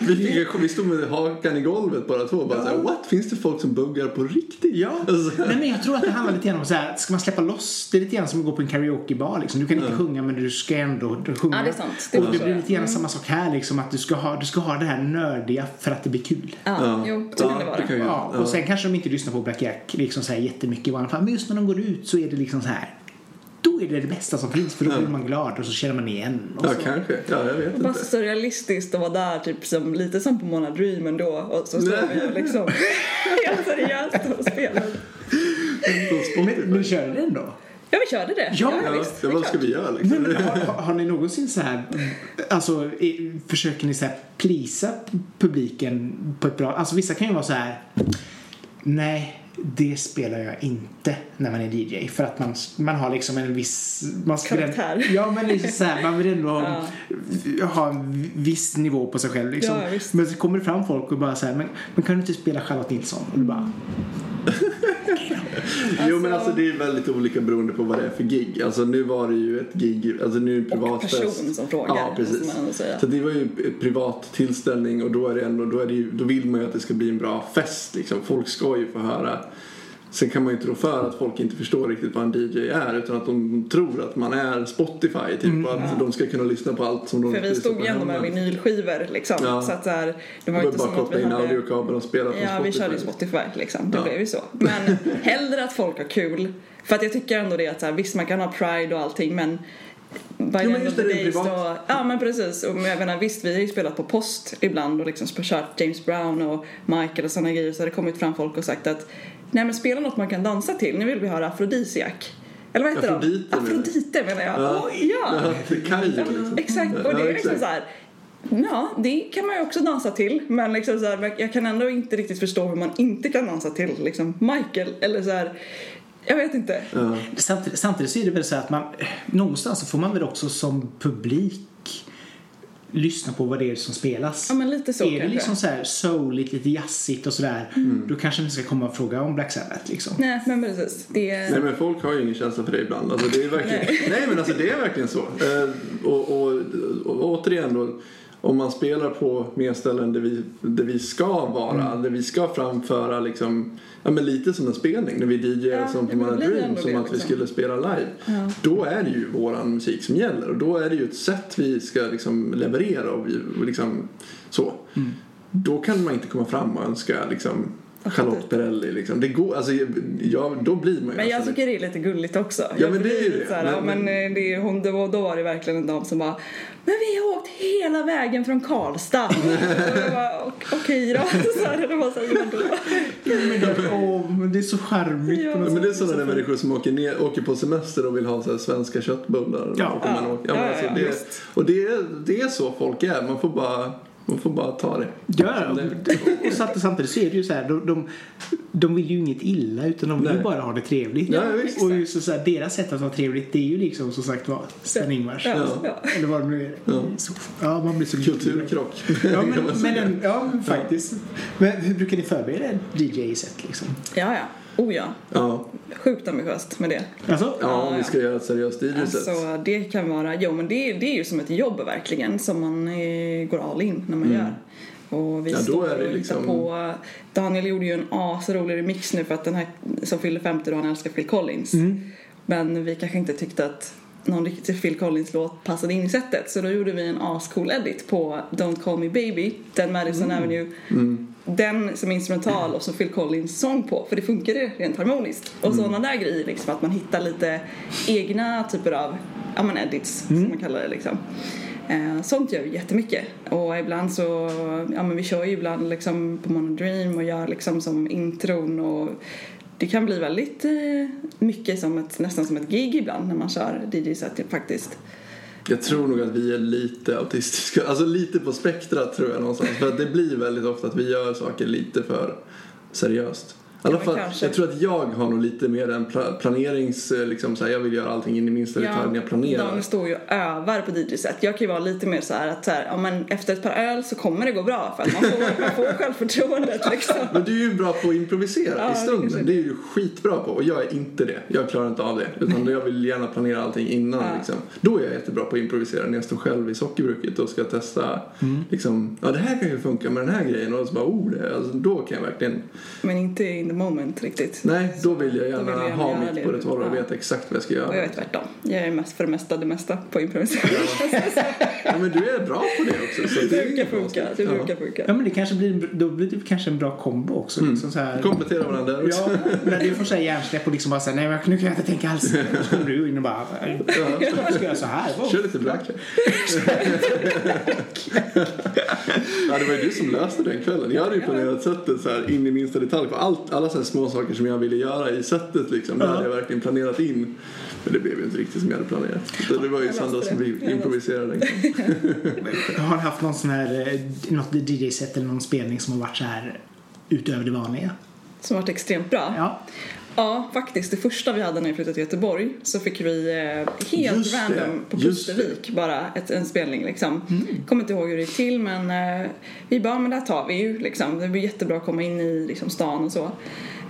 Vi, fick, vi stod med hakan i golvet bara två bara såhär, what? Finns det folk som buggar på riktigt? Ja, Alltså, nej, men jag tror att det handlar lite grann om så här, ska man släppa loss? Det är lite grann som att gå på en karaokebar liksom. Du kan inte sjunga men du ska ändå sjunga. Ja, det är sant. Det och det så, blir ja. lite grann samma sak här liksom, att du ska, ha, du ska ha det här nördiga för att det blir kul. Ja, jo, så kan det vara. ju- Ja, och sen kanske de inte lyssnar på Black Jack liksom så här jättemycket i vanliga fall. Men just när de går ut så är det liksom så här. Då är det det bästa som finns för då blir man glad och så känner man igen. Och Ja, så. kanske. Ja, jag vet Bara inte. så realistiskt att vara där, typ som, lite som på Mona Dream ändå. Och så står vi och liksom helt seriöst och spelar. Men, men kör det ändå? Ja, vi körde det. Ja, Ja, visst. ja, är vad ska vi göra liksom? Men, har, har- har ni någonsin så här, alltså i- försöker ni så här plisa publiken på ett bra, alltså vissa kan ju vara så här, nej det spelar jag inte när man är DJ för att man, man har liksom en viss man Karaktär. Ja men liksom så här, man vill ändå ha, ha en viss nivå på sig själv liksom. Ja. Men så kommer det fram folk och bara så här, men, men kan du inte spela Charlotte Nilsson? Och du bara, Jo men alltså det är väldigt olika beroende på vad det är för gig. Alltså nu var det ju ett gig, alltså nu är det Och privatfest. person som frågar, Ja precis. Så det var ju ett privat tillställning och då är det ändå, då, är det ju, då vill man ju att det ska bli en bra fest liksom. Folk ska ju få höra. Sen kan man ju inte rå för att folk inte förstår riktigt vad en DJ är utan att de tror att man är Spotify typ och att de ska kunna lyssna på allt som de För vi stod ju ändå med vinylskivor liksom. Ja. Så att så här, det var inte bara som att vi in hade... audiokabeln och spela från Ja, Spotify. vi körde ju Spotify liksom. Det Ja. blev ju så. Men hellre att folk har kul. För att jag tycker ändå det att så här, visst man kan ha pride och allting men By Jo, men just det, det är privat. så, ja men precis. Och jag menar visst vi har ju spelat på post ibland och liksom kört James Brown och Michael och sådana grejer så har det kommit fram folk och sagt att nej men spela något man kan dansa till. Nu vill vi höra Afrodisiac. Eller vad heter Afrodite, de? Afrodite menar jag. Ja. Oj, ja. Ja, liksom. Exakt, och det är liksom exakt. så här. Ja, det kan man ju också dansa till men liksom så här, jag kan ändå inte riktigt förstå hur man inte kan dansa till liksom Michael eller så här. Jag vet inte. Ja. Samtidigt, samtidigt så är det väl så att man någonstans så får man väl också som publik lyssna på vad det är som spelas. Ja, men lite så är det kanske. liksom så här souligt, lite jazzigt och sådär, då kanske ni ska komma och fråga om Black Sabbath liksom. Nej, men precis. Det är... Nej men folk har ju ingen känsla för det ibland. Alltså, det är verkligen, nej. men alltså det är verkligen så. Eh, och, och, och återigen då. Om man spelar på mer ställen där vi, där vi ska vara, Mm. där vi ska framföra liksom, ja men lite som en spelning när vi DJar Ja, som på Mana Dream som det, att vi liksom. skulle spela live. Ja. Då är det ju våran musik som gäller och då är det ju ett sätt vi ska liksom leverera och, vi, och liksom så. Mm. Då kan man inte komma fram och önska liksom Charlotte Perrelli liksom. Det går, alltså, ja, då blir man ju Men jag alltså, tycker det är lite gulligt också. Ja, Jag men det är ju det. Så här, ja, Men- men eh, det är, hon, det var, då var det verkligen en dam som bara Men vi har åkt hela vägen från Karlstad. och jag bara, "Ok- okej då. Så här, det var så här, men då. Men det, men är så charmigt Ja. på Ja, något men det är sådana där människor som åker, ner, åker på semester och vill ha så här svenska köttbullar. Ja. Och, man Ja. åker, ja, men Ja, alltså, ja, det, och det är, det är så folk är. Man får bara, man får bara ta det. Ja, och samt- samtidigt så är det ju så här, de, de, de vill ju inget illa utan de vill Nej. ju bara ha det trevligt. Ja, visst. och just så här, deras sätt att ha trevligt det är ju liksom som sagt var Sven-Ingvars. Ja. Eller vad det nu är. Ja. Man blir så. Kulturkrock. Ja, men, men, en, ja, men faktiskt. Men hur brukar ni förbereda DJ-set liksom? ja, ja. Oh ja. ja. Sjukt ambitiöst med det. Alltså? ja, om vi ska göra ett seriöst DJ-set. Alltså det kan vara, jo men det, det är ju som ett jobb verkligen som man eh, går all in när man gör. Och vi Mm. Ja, står och liksom- på, Daniel gjorde ju en asrolig remix nu för att den här som fyller 50 då han älskar Phil Collins. Mm. Men vi kanske inte tyckte att någon riktig Phil Collins-låt passade in i sättet så då gjorde vi en ascool edit på Don't Call Me Baby, den Madison Avenue. Mm. Den som instrumental och som Phil Collins sång på för det funkade rent harmoniskt. Och Mm. sådana där grejer liksom att man hittar lite egna typer av ja, men edits Mm. som man kallar det liksom. Eh, sånt gör vi jättemycket och ibland så, ja men vi kör ju ibland liksom på Mono Dream och gör liksom som intron och det kan bli väldigt eh, mycket som ett, nästan som ett gig ibland när man kör DJ-set typ, faktiskt. Jag tror nog att vi är lite autistiska. Alltså lite på spektrat tror jag någonstans. För att det blir väldigt ofta att vi gör saker lite för seriöst. Alla Ja, fall, kanske. jag tror att jag har nog lite mer en pla- planerings... eh, Liksom, så här, jag vill göra allting in i minsta detalj när jag planerar. Daniel står ju och övar på DJ-set. Jag kan ju vara lite mer så här att så här, ja, men efter ett par öl så kommer det gå bra för att man får, man får självförtroendet liksom. Men du är ju bra på att improvisera Ja, i det stunden. kanske Det är du skitbra på och jag är inte det. Jag klarar inte av det. Utan jag vill gärna planera allting innan. Ja. Liksom. Då är jag jättebra på att improvisera när jag står själv i sockerbruket och ska testa. Mm. Liksom, ja det här kan ju funka med den här grejen. Och så bara, oh, det, alltså, då kan jag verkligen. Men inte in moment riktigt. Nej, då vill jag gärna, vill jag gärna ha mitt på det torra och Ja. veta exakt vad jag ska göra. Och jag är tvärtom. Jag är mest för det mesta det mesta på improvisation. Ja, men du är bra på det också. Så Det brukar funka. Det Ja. brukar funka. Ja men det kanske blir, då blir det kanske en bra kombo också. Liksom så här. Komplettera varandra också. Ja, när du får säga hjärnsläpp och liksom bara säga nej nu kan jag inte tänka alls. Så kommer du in och bara, jag ska göra så här. Wow. Kör lite blackjack. ja, det var ju du som löste den kvällen. Jag hade ju planerat sättet så här in i minsta detalj på allt, alla så här små saker som jag ville göra i sättet liksom. Det Ja. hade jag verkligen planerat in. Men det blev ju inte riktigt som jag hade planerat. Så det var ju Sandra som vi improviserade den kvällen. Har ni haft någon sån här, eh, något DJ-set eller någon spelning som har varit så här utöver det vanliga? Som varit extremt bra. Ja. Ja, faktiskt. Det första vi hade när vi flyttade till Göteborg så fick vi eh, helt Just det, random på just Pustervik bara ett, en spelning liksom. Mm. Kommer inte ihåg hur det gick till men eh, vi bara, men det här tar vi ju liksom. Det blir jättebra att komma in i liksom, stan och så.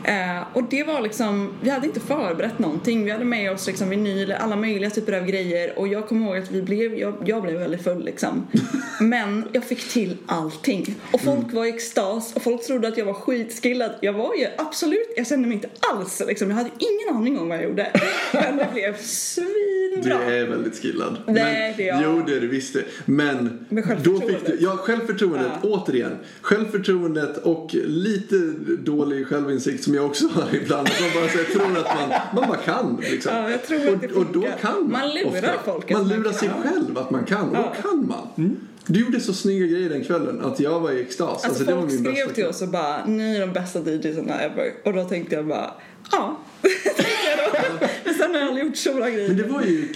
Eh, och det var liksom, vi hade inte förberett någonting. Vi hade med oss liksom vinyl, alla möjliga typer av grejer och jag kommer ihåg att vi blev, jag, jag blev väldigt full liksom. Men jag fick till allting. Och folk Mm. var i extas och folk trodde att jag var skitskillad. Jag var ju absolut, jag kände mig inte alls liksom. Jag hade ingen aning om vad jag gjorde. Men det blev Du svinbra. är väldigt skillad. Nej, det är jag. Jo, det är du visst. Men då fick du, ja, självförtroendet, Ja. återigen. Självförtroendet och lite dålig självinsikt som jag också har ibland. Att man bara så tror att man, man bara kan. Liksom. Ja, och, och då kan man. Man lurar ofta. folk Man man lurar sig kan. själv att man kan. Och Ja. då kan man. Du gjorde så snygga grejer den kvällen att jag var i extas. Alltså, Alltså, det var folk min skrev bästa till kväll. oss och bara ni är de bästa DJsarna ever och då tänkte jag bara ja. tänkte jag då. Men sen har jag Daniel gjort så bra grejer. Men det var ju,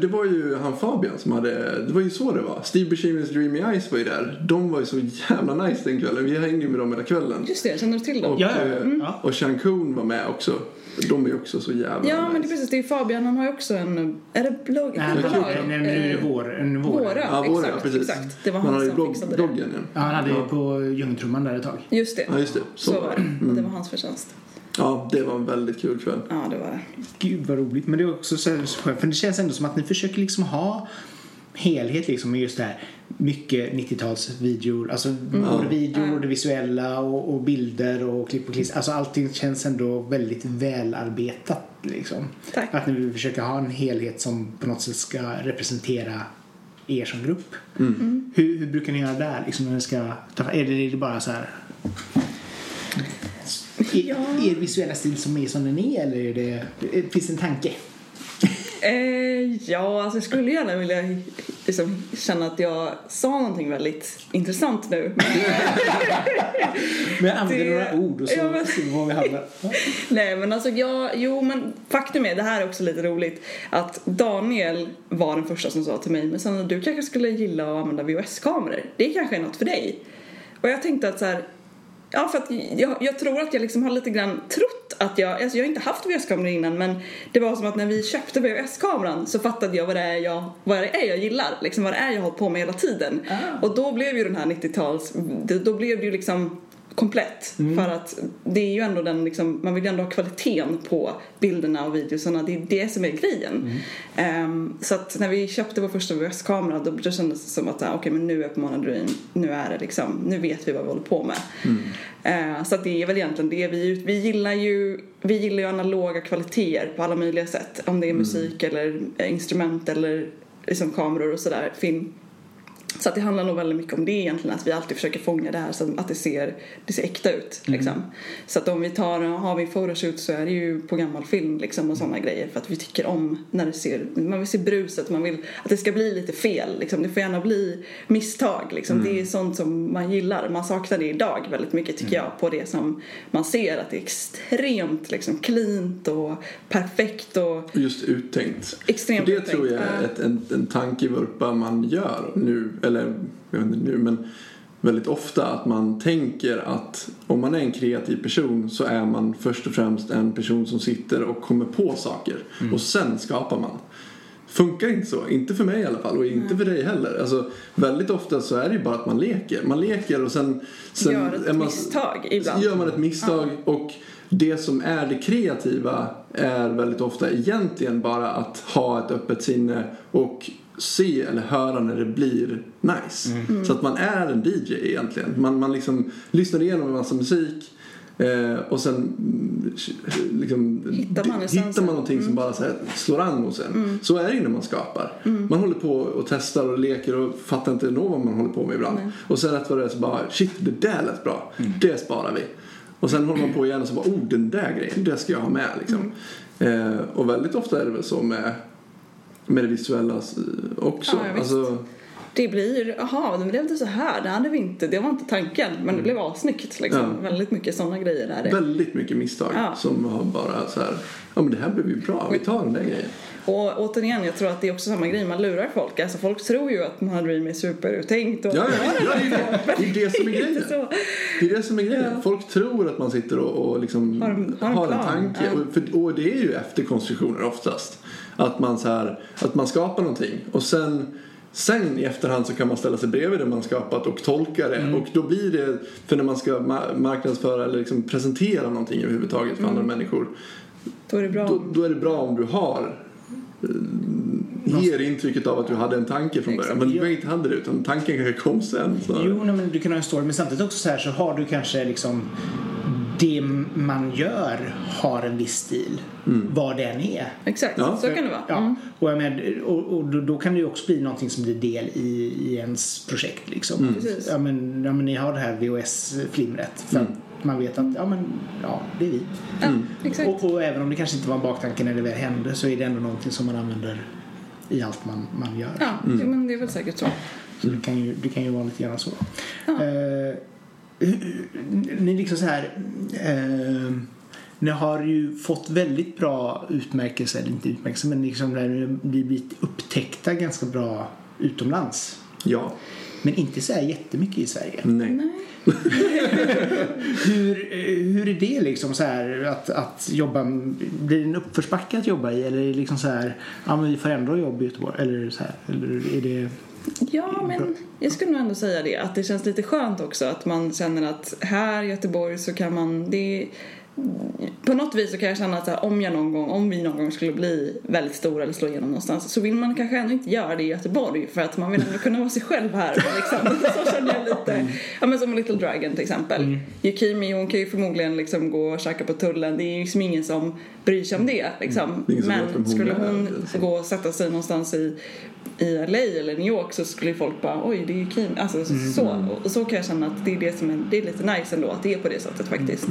det var ju han Fabian som hade, det var ju så det var. Steve Buscemi's Dreamy Eyes var ju där. De var ju så jävla nice den kvällen. Vi hängde ju med dem hela kvällen. Just det, känner du till dem? Och, Ja, ja, ja. och Sean Coon var med också. De är ju också så jävla Ja, men det är nice. precis. Det är Fabian, han har ju också en... Är det blogg? Nej, bolag? det. nej, nu är det vår. En vår. Våra, Ja, våra, exakt, precis. exakt. Det var han ju som blogg, fixade det. bloggen ja. Ja, han hade Ja. på Ljungtrumman där ett tag. Just det. Ja, just det. Så, Så var det. det. Det var hans förtjänst. Ja, det var en väldigt kul kväll. Ja, det var det. Gud vad roligt. Men det är också så skönt. För det känns ändå som att ni försöker liksom ha helhet liksom med just det här mycket 90-talsvideor. Alltså både videor och det visuella och, och bilder och klipp och klister. Alltså allting känns ändå väldigt välarbetat liksom. Tack. Att ni försöker ha en helhet som på något sätt ska representera er som grupp. Hur, hur brukar ni göra där? Liksom när ni ska ta, är, det, är det bara så här Ja. er visuella stil som är som den är eller är det, finns det en tanke? Eh, ja, alltså jag skulle gärna vilja liksom, känna att jag sa någonting väldigt intressant nu. Men använder Det- några ord och så Ja, men- ser vi var vi hamnar. Nej men alltså jag, jo men faktum är, det här är också lite roligt, att Daniel var den första som sa till mig, men sen du kanske skulle gilla att använda VHS-kameror, det kanske är något för dig. Och jag tänkte att så här, ja för att jag, jag tror att jag liksom har lite grann trott att jag, alltså jag har inte haft VHS-kameror innan men det var som att när vi köpte VHS-kameran så fattade jag vad det är jag, vad det är jag gillar, liksom vad det är jag har hållit på med hela tiden. Ah. Och då blev ju den här 90-tals, det- då blev det ju liksom komplett. För att det är ju ändå den liksom, man vill ju ändå ha kvaliteten på bilderna och videosarna, det är det som är grejen. Ehm, så att när vi köpte vår första VHS-kamera då, då kändes det som att ah, okej men nu är på Mona Dream, nu är det liksom, nu vet vi vad vi håller på med. Eh, så att det är väl egentligen det vi, vi gillar ju, vi gillar ju analoga kvaliteter på alla möjliga sätt, om det är musik eller instrument eller liksom kameror och sådär, film. Så att det handlar nog väldigt mycket om det egentligen, att vi alltid försöker fånga det här så att det ser, det ser äkta ut. Liksom. Så att om vi tar, har vi photoshoot så är det ju på gammal film liksom, och sådana grejer för att vi tycker om när det ser, man vill se bruset, man vill att det ska bli lite fel. Liksom. Det får gärna bli misstag. Liksom. Det är sånt som man gillar. Man saknar det idag väldigt mycket tycker jag på det som man ser att det är extremt liksom, cleant och perfekt och just uttänkt. Extremt Och det uttänkt, tror jag ja. är ett, en, en tankevurpa man gör nu, eller jag vet inte nu, men väldigt ofta att man tänker att om man är en kreativ person så är man först och främst en person som sitter och kommer på saker och sen skapar man. Funkar inte så, inte för mig i alla fall och inte för dig heller. Alltså, väldigt ofta så är det ju bara att man leker. Man leker och sen, sen gör ett är man, misstag ibland. gör man ett misstag och det som är det kreativa är väldigt ofta egentligen bara att ha ett öppet sinne och se eller höra när det blir nice. Mm. Så att man är en DJ egentligen. Man, man liksom lyssnar igenom en massa musik eh, och sen mm, liksom, Hittar man hittar man någonting som bara så här, slår an hos en. Så är det ju när man skapar. Man håller på och testar och leker och fattar inte nå vad man håller på med ibland. Och sen rätt vad det är så bara shit det där lät bra. Det sparar vi. Och sen håller man på igen och så bara oh den där grejen, det ska jag ha med liksom. Mm. Eh, och väldigt ofta är det väl så med, med det visuella eh, också. Ja, alltså, Det blir, jaha, men det blev inte så här, det hade vi inte, det var inte tanken, men det blev assnyggt liksom. Mm. Ja. Väldigt mycket sådana grejer är det. väldigt mycket misstag som har bara så här, ja men det här blev ju bra, vi tar den där grejen. Och återigen, jag tror att det är också samma grej, man lurar folk. Alltså folk tror ju att Dream är superuttänkt och Ja, ja, ja, det, är det. är det som är grejen. Det är det som är grejen. Folk tror att man sitter och, och liksom Har en- har en har en tanke. Ja. Och, för, och det är ju efterkonstruktioner oftast. Att man, så här, att man skapar någonting och sen Sen i efterhand så kan man ställa sig bredvid det man skapat och tolka det Mm. och då blir det, för när man ska ma- marknadsföra eller liksom presentera någonting överhuvudtaget för andra Mm. människor Då är det bra. då, då är det bra om du har ger intrycket av att du hade en tanke från början. Men du inte hade det utan tanken kanske kom sen. Så. Jo, nej, men du kan ha en story. Men samtidigt också så här så har du kanske liksom det man gör har en viss stil. Vad den är. Exakt, Ja. så kan det vara. Ja, Mm. och, jag menar, och, och då, då kan det ju också bli någonting som blir del i, i ens projekt. Liksom. Precis. Ja, men, ja, men ni har det här VHS-flimret. För att man vet att ja, men, ja, det är vi. Ja, exakt. Och, och även om det kanske inte var en baktanke när det väl hände så är det ändå någonting som man använder i allt man, man gör. Ja, jo, men det är väl säkert så. Så det kan ju, det kan ju vara lite grann så. Ja. Eh, ni liksom så här... Eh, Ni har ju fått väldigt bra utmärkelser, eller inte utmärkelser, men liksom där ni har blivit upptäckta ganska bra utomlands. Ja. Men inte så här jättemycket i Sverige. Nej. Nej. Hur, eh, hur är det liksom så här att, att jobba, blir det en uppförsbacke att jobba i eller är det liksom så här, ja men vi får ändå jobb i Göteborg eller så här, eller är det Ja, men jag skulle nog ändå säga det. Att det känns lite skönt också att man känner att här i Göteborg så kan man... Det, på något vis så kan jag känna att här, om jag någon gång, om vi någon gång skulle bli väldigt stora eller slå igenom någonstans så vill man kanske ändå inte göra det i Göteborg för att man vill ändå kunna vara sig själv här liksom. Så känner jag lite. Ja men som Little Dragon till exempel. Mm. Yukimi hon kan ju förmodligen liksom gå och käka på tullen. Det är ju liksom ingen som bryr sig om det liksom. Vem Men skulle hon gå och sätta sig någonstans i i LA eller New York så skulle folk bara oj det är ju Kim. Alltså Mm. så. Och så kan jag känna att det är det som är, det är lite nice ändå att det är på det sättet faktiskt.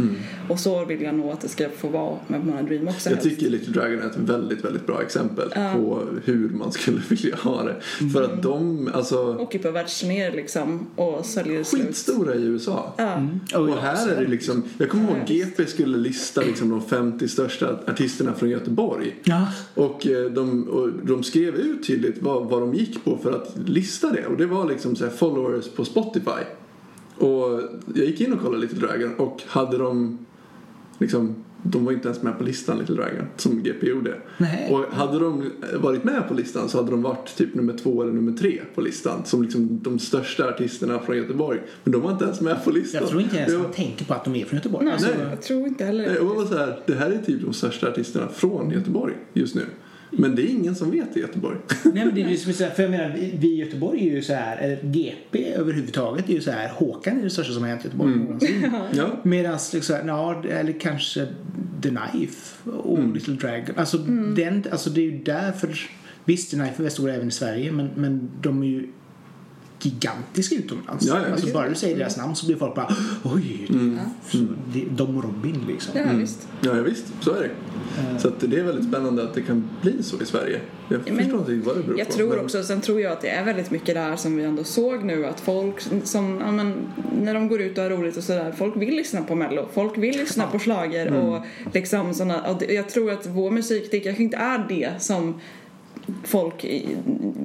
Och så vill jag nog att det ska få vara med Mona Dream också Jag helst. tycker Little Dragon är ett väldigt, väldigt bra exempel på hur man skulle vilja ha det. För att de, alltså, Åker på världsturnéer liksom och säljer slut. skitstora i USA. Oh, Och ja, här är det liksom, jag kommer ihåg GP skulle lista liksom de 50 största artisterna från Göteborg. Ja. Och eh, de, och de skrev ut tydligt vad, vad de gick på för att lista det. Och det var liksom så här followers på Spotify. Och jag gick in och kollade Little Dragon och hade de liksom de var inte ens med på listan Little Dragon som GP gjorde. Nej. Och hade de varit med på listan så hade de varit typ nummer två eller nummer tre på listan. Som liksom de största artisterna från Göteborg. Men de var inte ens med på listan. Jag tror inte ens Jag- man tänker på att de är från Göteborg. Nej, Alltså, jag tror inte heller Nej, Jag var så här, det här är typ de största artisterna från Göteborg just nu. Men det är ingen som vet det i Göteborg. Nej men det är ju som för jag menar vi, i Göteborg är ju så här, eller GP överhuvudtaget är ju så här, Håkan är det största som har hänt i Göteborg någonsin. Ja. Medan liksom, ja, eller kanske The Knife och Mm. Little Dragon. Alltså, den, alltså det är ju därför, visst The Knife är stora även i Sverige men, men de är ju gigantiska utomlands. Ja, ja, alltså bara du säger deras namn så blir folk bara oj, så, det, de och Robin liksom. Ja, visst. Ja, ja visst, så är det. Så att det är väldigt spännande att det kan bli så i Sverige. Jag Men förstår inte vad det beror Jag på. tror men- också, sen tror jag att det är väldigt mycket det här som vi ändå såg nu att folk som, ja men, när de går ut och har roligt och sådär, folk vill lyssna på mello, folk vill lyssna på schlager och liksom sådana, och jag tror att vår musik, det kanske inte är det som folk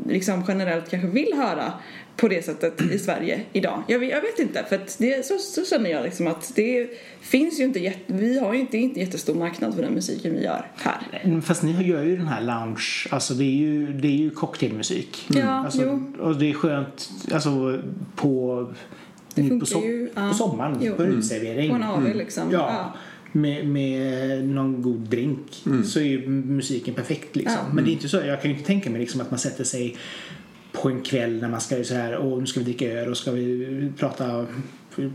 liksom generellt kanske vill höra på det sättet i Sverige idag. Jag, vet- jag vet inte, för att det, så, så känner jag liksom att det finns ju inte, jätte, vi har ju inte, inte jättestor marknad för den musiken vi gör här. Mm, Fast ni gör ju den här lounge, alltså det är ju, det är ju cocktailmusik. Ja, alltså, jo. Och det är skönt, alltså på, Det nu på, funkar ju, ja. på sommaren, Jo. på en uteservering. På en AW liksom. Mm. Ja. Med, med någon god drink så är ju musiken perfekt liksom. Ja. Men det är inte så, jag kan ju inte tänka mig liksom att man sätter sig på en kväll när man ska så här, och nu ska vi dricka öl och ska vi prata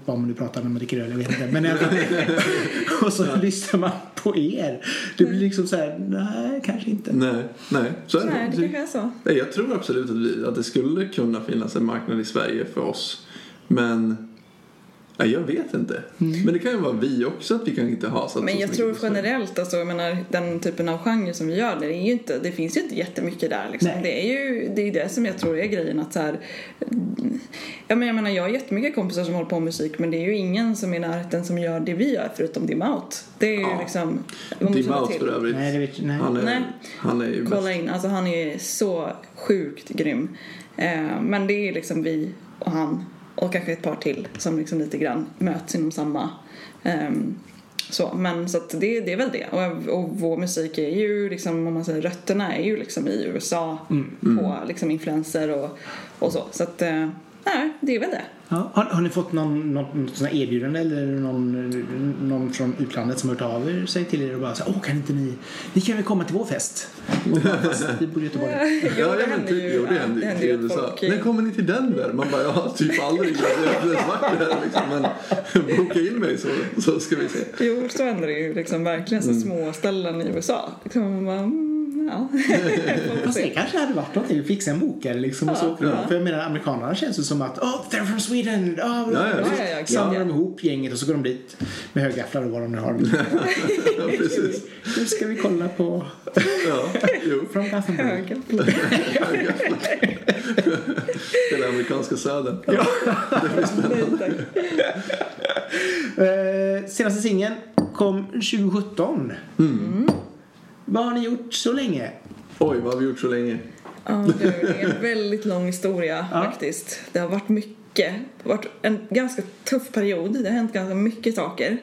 vad man nu pratar när man dricker öl, jag vet inte. Men i alla fall, och så lyssnar man på er. Det blir liksom så här, nej kanske inte. Nej, nej, så är det. Nej, det kanske är så. Nej, jag tror absolut att, vi, att det skulle kunna finnas en marknad i Sverige för oss. Men nej, jag vet inte. Men det kan ju vara vi också att vi kan inte ha satsat Men så jag tror generellt, alltså, jag menar, den typen av genre som vi gör, det, är ju inte, det finns ju inte jättemycket där. Liksom. Nej. Det är ju det, är det som jag tror är grejen. Att så här, ja, men jag menar, jag har jättemycket kompisar som håller på med musik men det är ju ingen som är i närheten som gör det vi gör förutom Dim Out. Det är ju Ja. liksom... man måste Dim ta Out till. för övrigt. Nej, det vet, nej. Han är, Nej. han är ju bäst. Kolla in, alltså han är så sjukt grym. Eh, men det är liksom vi och han och kanske ett par till som liksom lite grann möts inom samma ehm, så, men så det, det är väl det. Och, och vår musik är ju liksom, om man säger rötterna är ju liksom i USA på liksom influenser och, och så. Så att, eh, nej, det är väl det. Ja, har, har ni fått någon, något, erbjudande eller någon, någon från utlandet som har hört av er sig till er och bara så åh kan inte ni, ni kan väl komma till vår fest? Vi bor i Göteborg. Jo, Ja, det ja, men händer typ, ju. jo, det ja, händer det ju händer i ju. När kommer ni till Denver? Man bara, har typ aldrig jag har varit där liksom. Men boka in mig så, så ska vi se. Jo, så händer det ju liksom verkligen så små ställen i USA. Liksom, man bara, mm, ja. Fast det kanske hade varit någonting, fixa en bokare liksom och så. För jag menar amerikanerna känns det som att, oh they're from Sweden, oh, Ja, ja, Ja, ja, ja, Samlar ja. de ihop gänget och så går de dit med högafflar och vad de nu har. Ja, precis. Nu ska vi kolla på Ja, jo. From Gothenburg. Den amerikanska södern. Nej, tack. Eh, senaste singeln kom 2017. Mm. Vad har ni gjort så länge? Oj, vad har vi gjort så länge? Ja, det är en väldigt lång historia Ja. faktiskt. Det har varit mycket. Det har varit en ganska tuff period. Det har hänt ganska mycket saker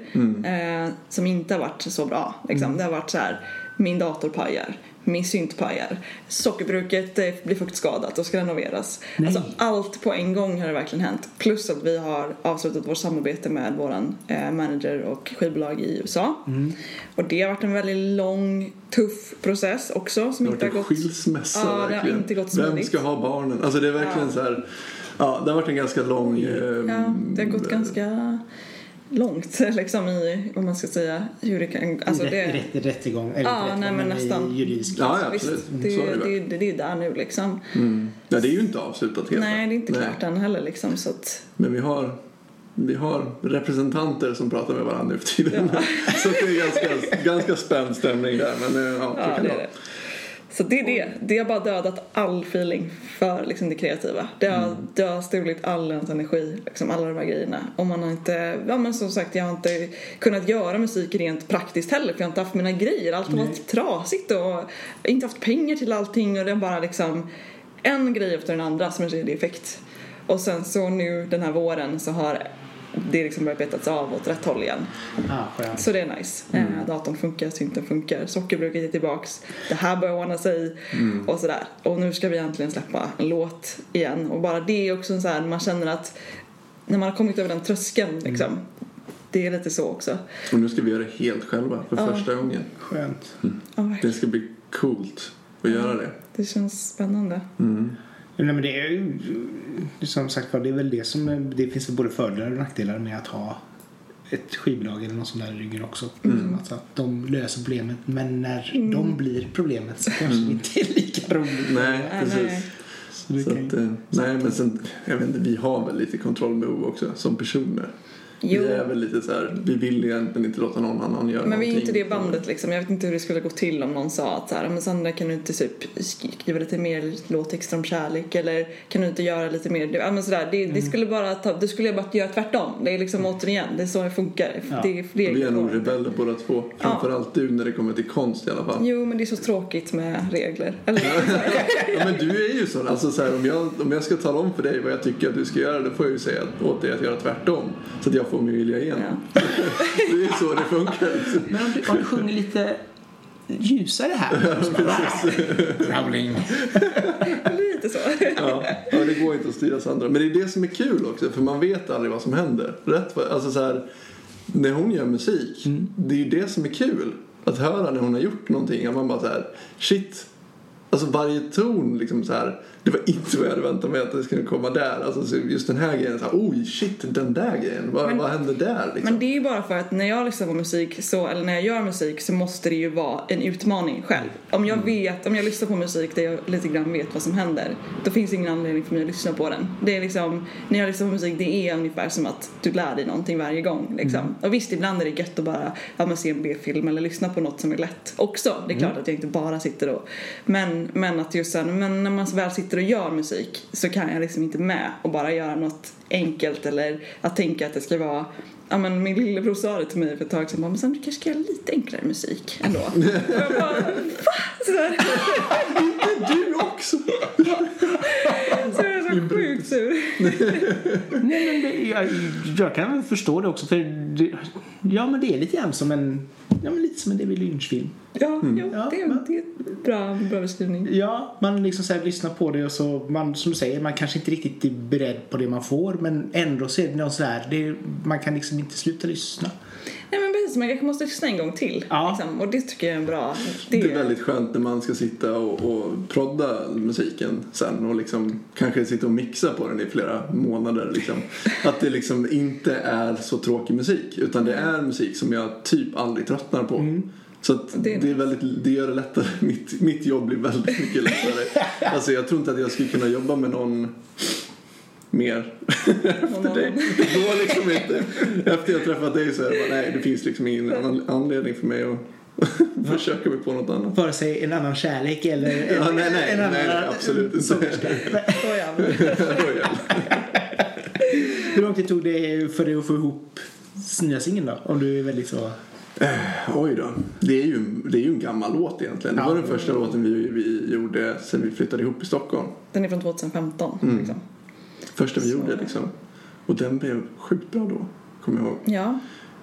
eh, som inte har varit så bra. Liksom. Det har varit så här, min dator pajar, min synt pajar, sockerbruket eh, blir fuktskadat och ska renoveras. Nej. Alltså, allt på en gång har det verkligen hänt. Plus att vi har avslutat vårt samarbete med våran eh, manager och skivbolag i USA. Och det har varit en väldigt lång, tuff process också som Det har inte varit en gått... skilsmässa Ja, det har verkligen. inte gått Vem smidigt. ska ha barnen? Alltså det är verkligen Ja. så här. Ja, det har varit en ganska lång... eh, Ja, det har gått ganska långt liksom i, vad man ska säga, hur det kan... Alltså det, rätt, rätt, rättegång? Eller Ja, inte nej, men rättegång, nästan. I juridisk Ja, ja, absolut. visst, det, är det det, det, är där nu liksom. Mm. Ja, det är ju inte avslutat helt. Nej, det är inte Nej. klart än heller liksom så att... Men vi har, vi har representanter som pratar med varandra nu för tiden. så det är ganska, ganska spänd stämning där. Men eh, ja, Ja, kan det det. Så det är det. Det har bara dödat all feeling för liksom, det kreativa. Det har, Mm. det har stulit all ens energi, liksom, alla de här grejerna. Och man har inte, ja men som sagt, jag har inte kunnat göra musik rent praktiskt heller för jag har inte haft mina grejer. Allt har varit trasigt och inte haft pengar till allting och det är bara liksom en grej efter den andra som en tredje effekt. Och sen så nu den här våren så har det liksom börjat betats av åt rätt håll igen. Skönt. Så det är nice. Mm. Eh, datorn funkar, synten funkar, sockerbruket är tillbaks. Det här börjar ordna sig Mm. och sådär. Och nu ska vi äntligen släppa en låt igen. Och bara det är också så här, man känner att när man har kommit över den tröskeln liksom. Mm. Det är lite så också. Och nu ska vi göra det helt själva för Ja. första gången. Skönt. Ja, Det verkligen. ska bli coolt att göra det. Det känns spännande. Mm. Nej, men det är ju som sagt var, det är väl det som det finns både fördelar och nackdelar med att ha ett skivbolag eller något sånt där i ryggen också. Mm. Alltså att de löser problemet men när de blir problemet så kanske det inte är lika roligt. Nej, precis. nej. Så det Så att, ju- eh, nej, men sen, jag vet inte, vi har väl lite kontrollbehov också som personer. Jo. Vi är väl lite så här, vi vill egentligen inte låta någon annan göra Men vi är inte det bandet liksom. Jag vet inte hur det skulle gå till om någon sa att så här, men Sandra kan du inte typ skriva lite mer låttexter om kärlek eller kan du inte göra lite mer, ja men sådär. Det, Mm. det skulle bara ta, det skulle jag bara göra tvärtom. Det är liksom återigen, det är så det funkar. Ja. Det är fler Vi är nog rebeller båda två. Framförallt du när det kommer till konst i alla fall. Jo men det är så tråkigt med regler. Eller Ja, men du är ju sån. Alltså, så här, om, jag, om jag ska tala om för dig vad jag tycker att du ska göra då får jag ju säga åt dig att göra tvärtom. Så att jag får min vilja igen. ja. Det är ju så det funkar. Men om du, om du sjunger lite ljusare här. Rowling. Lite så. Ja, ja, det går inte att styra Sandra. Men det är det som är kul också, för man vet aldrig vad som händer. Rätt alltså så här, när hon gör musik, det är ju det som är kul. Att höra när hon har gjort någonting, att man bara så här, shit. Alltså varje ton liksom så här, det var inte vad jag hade väntat mig att det skulle komma där. Alltså så just den här grejen, så här, oj shit, den där grejen, vad, Men- vad hände där liksom? Men det är ju bara för att när jag lyssnar på musik så, eller när jag gör musik så måste det ju vara en utmaning själv. Om jag vet, om jag lyssnar på musik där jag lite grann vet vad som händer då finns ingen anledning för mig att lyssna på den. Det är liksom, när jag lyssnar på musik det är ungefär som att du lär dig någonting varje gång liksom. Och visst ibland är det gött att bara ja, men se en B-film eller lyssna på något som är lätt också. Det är klart att jag inte bara sitter och men, men att just sen, men när man väl sitter och gör musik så kan jag liksom inte med och bara göra något enkelt eller att tänka att det ska vara Ja men min lillebror sa det till mig för ett tag sedan bara, men sen du kanske ska göra lite enklare musik ändå. Och jag bara, va? Sådär. Du också! Så jag är så sjukt sur. Nej, men det, jag, jag kan väl förstå det också. För det, ja, men det är lite grann som en, ja, men lite som en David Lynch-film. Ja, jo, Ja, det, är, men- det är en bra, bra beskrivning. Ja, man liksom så här lyssnar på det och så, man, som du säger, man kanske inte riktigt är beredd på det man får. Men ändå så är det något så här, det, man kan liksom inte sluta lyssna. Nej men precis, man kanske måste lyssna en gång till. Ja. Liksom, och det tycker jag är en bra... Det är väldigt skönt när man ska sitta och, och prodda musiken sen och liksom kanske sitta och mixa på den i flera månader. Liksom. Att det liksom inte är så tråkig musik utan det är musik som jag typ aldrig tröttnar på. Så att Det det, är är väldigt, det gör det lättare. Mitt, mitt jobb blir väldigt mycket lättare. Alltså jag tror inte att jag skulle kunna jobba med någon mer efter dig. Det går liksom inte. Efter jag träffat dig så är det bara, nej det finns liksom ingen annan anledning för mig att försöka mig på något annat. Vare sig en annan kärlek eller Ja, nej, nej, en nej, annan nej, absolut inte. Hur lång tid tog det för dig att få ihop nya singeln då? Om du är väldigt så... Oj då. Det är ju, det är ju en gammal låt egentligen. Det var Ja. den första låten vi, vi gjorde sen vi flyttade ihop i Stockholm. Den är från 2015. Mm. Liksom. Första vi Så- gjorde liksom. Och den blev sjukt bra då, kommer jag ihåg. Ja,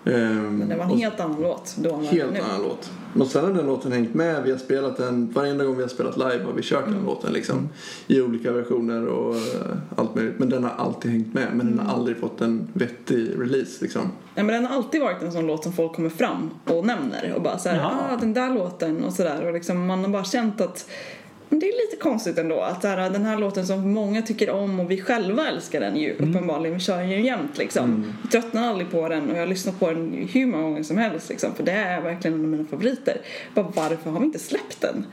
Ehm, men det var en helt annan låt då än Helt nu. annan låt. Och sen har den låten hängt med. Vi har spelat den, varenda gång vi har spelat live har vi kört Mm. den låten liksom. I olika versioner och eh, allt möjligt. Men den har alltid hängt med. Men den Mm. har aldrig fått en vettig release liksom. Ja, men den har alltid varit en sån låt som folk kommer fram och nämner och bara såhär, ah den där låten och sådär och liksom man har bara känt att det är lite konstigt ändå att här, den här låten som många tycker om och vi själva älskar den ju uppenbarligen, vi kör den ju jämt liksom. Vi tröttnar aldrig på den och jag har lyssnat på den hur många gånger som helst liksom för det är verkligen en av mina favoriter. Bara varför har vi inte släppt den?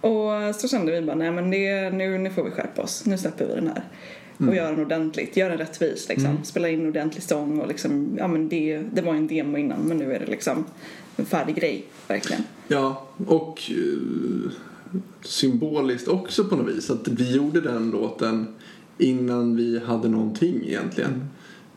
Och så kände vi bara, nej men det, nu, nu får vi skärpa oss, nu släpper vi den här. Och gör den ordentligt, gör den rättvis liksom. Spela in en ordentlig sång och liksom, ja men det, det var en demo innan men nu är det liksom en färdig grej, verkligen. Ja, och eh, symboliskt också på något vis. Att vi gjorde den låten innan vi hade någonting egentligen.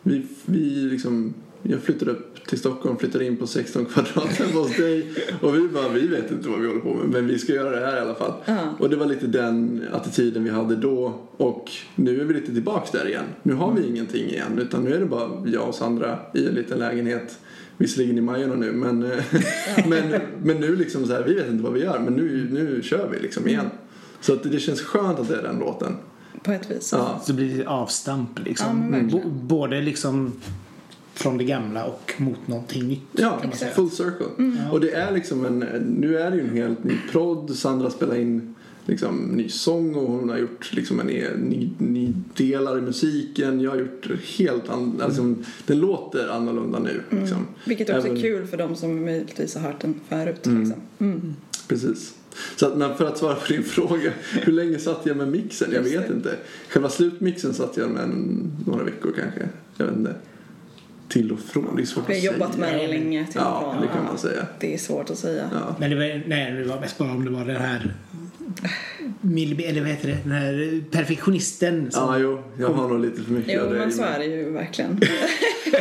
Vi, vi liksom, jag flyttade upp till Stockholm, flyttade in på 16 kvadrat hemma hos dig. Och vi bara, vi vet inte vad vi håller på med men vi ska göra det här i alla fall. Ja. Och det var lite den attityden vi hade då. Och nu är vi lite tillbaks där igen. Nu har vi ingenting igen utan nu är det bara jag och Sandra i en liten lägenhet. Visserligen i Majorna nu men, eh, men, men nu liksom så här, vi vet inte vad vi gör men nu, nu kör vi liksom igen. Så att det känns skönt att det är den låten. På ett vis. Ja, Så blir det avstamp Ja, liksom. men verkligen. B- både liksom från det gamla och mot någonting nytt. ja kan man säga. full circle. Och det är liksom en, nu är det ju en helt ny prodd. Sandra spelar in liksom ny sång och hon har gjort liksom en e- ny, ny delar i musiken. Jag har gjort helt annorlunda, liksom, den låter annorlunda nu. Liksom. Vilket också Även- är kul för de som möjligtvis har hört den förut. Liksom. Mm. Precis. Så att, men för att svara på din fråga, hur länge satt jag med mixen? Jag vet inte. Själva slutmixen satt jag med en, några veckor kanske. Jag vet inte. Till och från, det är svårt Vi har att jobbat säga. med det länge till och Ja, det kan man säga. Det är svårt att säga. Ja. Men det var, nej, det var mest bara om det var den här milli- eller vad heter det, den här perfektionisten som Ja, jo, jag har nog lite för mycket Jo, av det men i så är det ju verkligen.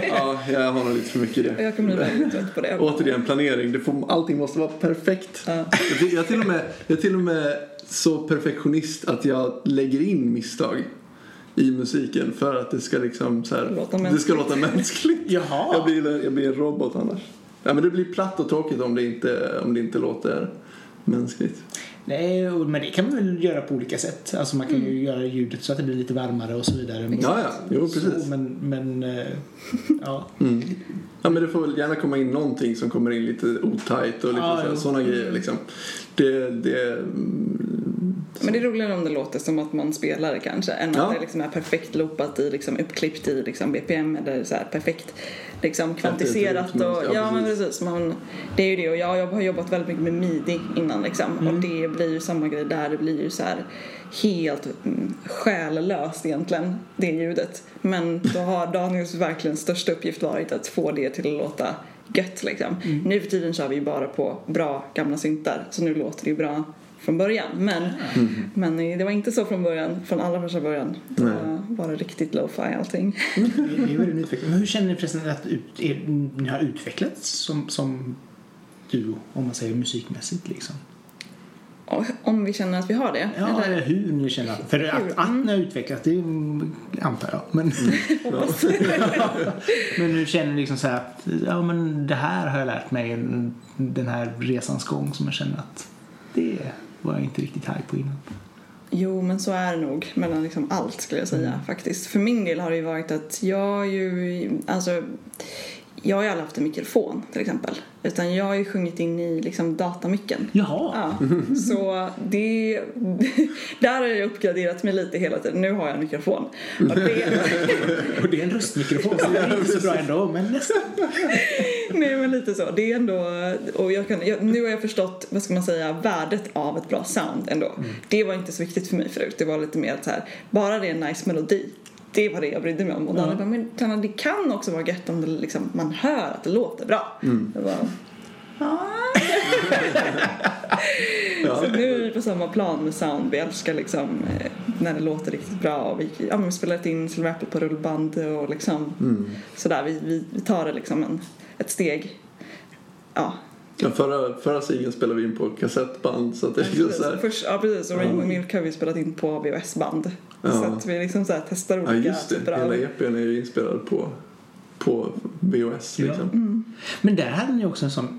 Ja, jag har nog lite för mycket i det. jag kommer bli väldigt trött på det. Återigen, planering. Det får, allting måste vara perfekt. Ja. Jag, jag, till och med, jag är till och med så perfektionist att jag lägger in misstag i musiken för att det ska liksom så här, Låta det ska låta mänskligt. Jaha. Jag blir, jag blir en robot annars. Ja, men det blir platt och tråkigt om det inte, om det inte låter mänskligt. Nej, men det kan man väl göra på olika sätt. Alltså man kan ju göra ljudet så att det blir lite varmare och så vidare. Ja, ja. Jo, precis. Så, men, men eh, ja. Mm. Ja, men det får väl gärna komma in någonting som kommer in lite otajt och lite Ja, sådana grejer liksom. Det, det, mm, Men det är roligare om det låter som att man spelar kanske än Ja. att det liksom är perfekt loopat i liksom uppklippt i liksom BPM eller så här perfekt liksom kvantiserat och Ja, ja, men precis. precis man, det är ju det och jag, jag har jobbat väldigt mycket med midi innan liksom Mm. och det blir ju samma grej där det blir ju så här helt mm, själlöst egentligen det ljudet men då har Daniels verkligen största uppgift varit att få det till att låta gött liksom. Mm. Nu för tiden kör vi ju bara på bra gamla syntar så nu låter det ju bra från början men, Mm. men det var inte så från början, från allra första början. Då var det riktigt lo-fi allting. Det det är väl en utveckling. Men hur känner ni förresten att ut, er, ni har utvecklats som, som duo, om man säger musikmässigt liksom? Om vi känner att vi har det. Ja, eller? eller hur ni känner att, För att, att ni har utvecklats, det mm, antar jag. Men, men hur känner ni liksom så här att ja, men det här har jag lärt mig den här resans gång som jag känner att det var jag inte riktigt high på innan. Jo, men så är det nog mellan liksom allt skulle jag säga Mm. faktiskt. För min del har det ju varit att jag ju, alltså jag har ju aldrig haft en mikrofon till exempel. Utan jag har ju sjungit in i liksom datamicken. Jaha. Ja, så det, där har jag uppgraderat mig lite hela tiden. Nu har jag en mikrofon. Och det, Och det är en röstmikrofon så det är inte så bra ändå, men nästan. Nej men lite så. Det är ändå, och jag kan, jag, nu har jag förstått, vad ska man säga, värdet av ett bra sound ändå. Det var inte så viktigt för mig förut. Det var lite mer så här, bara det är en nice melodi. Det var det jag brydde mig om. Och Daniel bara, men Tanna, det kan också vara gött om det liksom, man hör att det låter bra. Jag bara, "Ja." Så nu är vi på samma plan med sound. Vi älskar liksom eh, när det låter riktigt bra. Och vi, ja, men spelat in Silver Apple på rullband och liksom sådär. Vi, vi, vi tar det liksom en, ett steg ja. Ja, förra, förra singeln spelade vi in på kassettband så att det är liksom så här, Först, ja precis, och Rainbow Milk har vi spelat in på VHS-band. Ja. Så att vi liksom så här testar Ja olika just det, typer hela. EPn är ju inspelad på, på VHS Ja. liksom. Mm. Men där hade ni också en sån...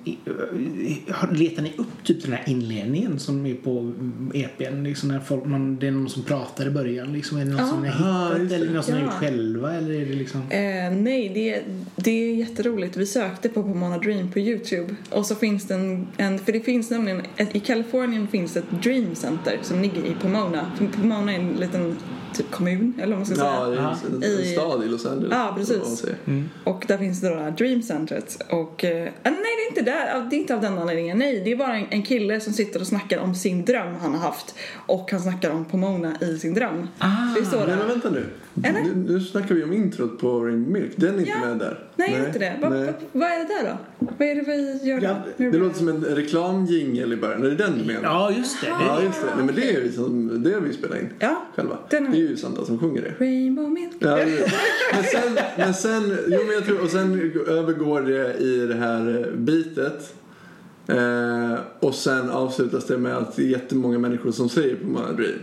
har- Letar ni upp typ den här inledningen som är på EPn? Liksom när folk, man, det är någon som pratar i början. Liksom, är det någon Ja. som ni har hittat eller någon som ni har Ja. gjort själva? Eller är det liksom... Eh, nej, det, det är jätteroligt. Vi sökte på Pomona Dream på Youtube och så finns det en, en för det finns nämligen, ett, i Kalifornien finns ett Dream Center som ligger i Pomona. Pomona är en liten typ kommun, eller vad man ska Ja, säga. Aha. en, en I- stad i Los Angeles. Ja, precis. säger. Och där finns det då det här Dream Centret. Och, eh, nej, det är inte där. Det är inte av den anledningen. Nej, det är bara en, en kille som sitter och snackar om sin dröm han har haft. Och han snackar om Pomona i sin dröm. Ah. det står Nej men där. vänta nu. Eller? nu. Nu snackar vi om introt på Rainbow Milk. Den är inte Ja. med där. Nej, är inte det. Va, Nej. va, vad är det där då? Vad är det vi gör Ja, Det låter som en reklamjingel i början. Är det den du menar? Ja, just det. det Ja, just det. Nej, men det är vi som, det har vi spelat in Ja, själva. Den är- Det är ju Sandra som sjunger det. Rainbow Milk. Ja, är men sen, men sen, jo men jag tror, och sen övergår det i det här eh, bitet. Eh, och sen avslutas det med att det är jättemånga människor som säger på Dream.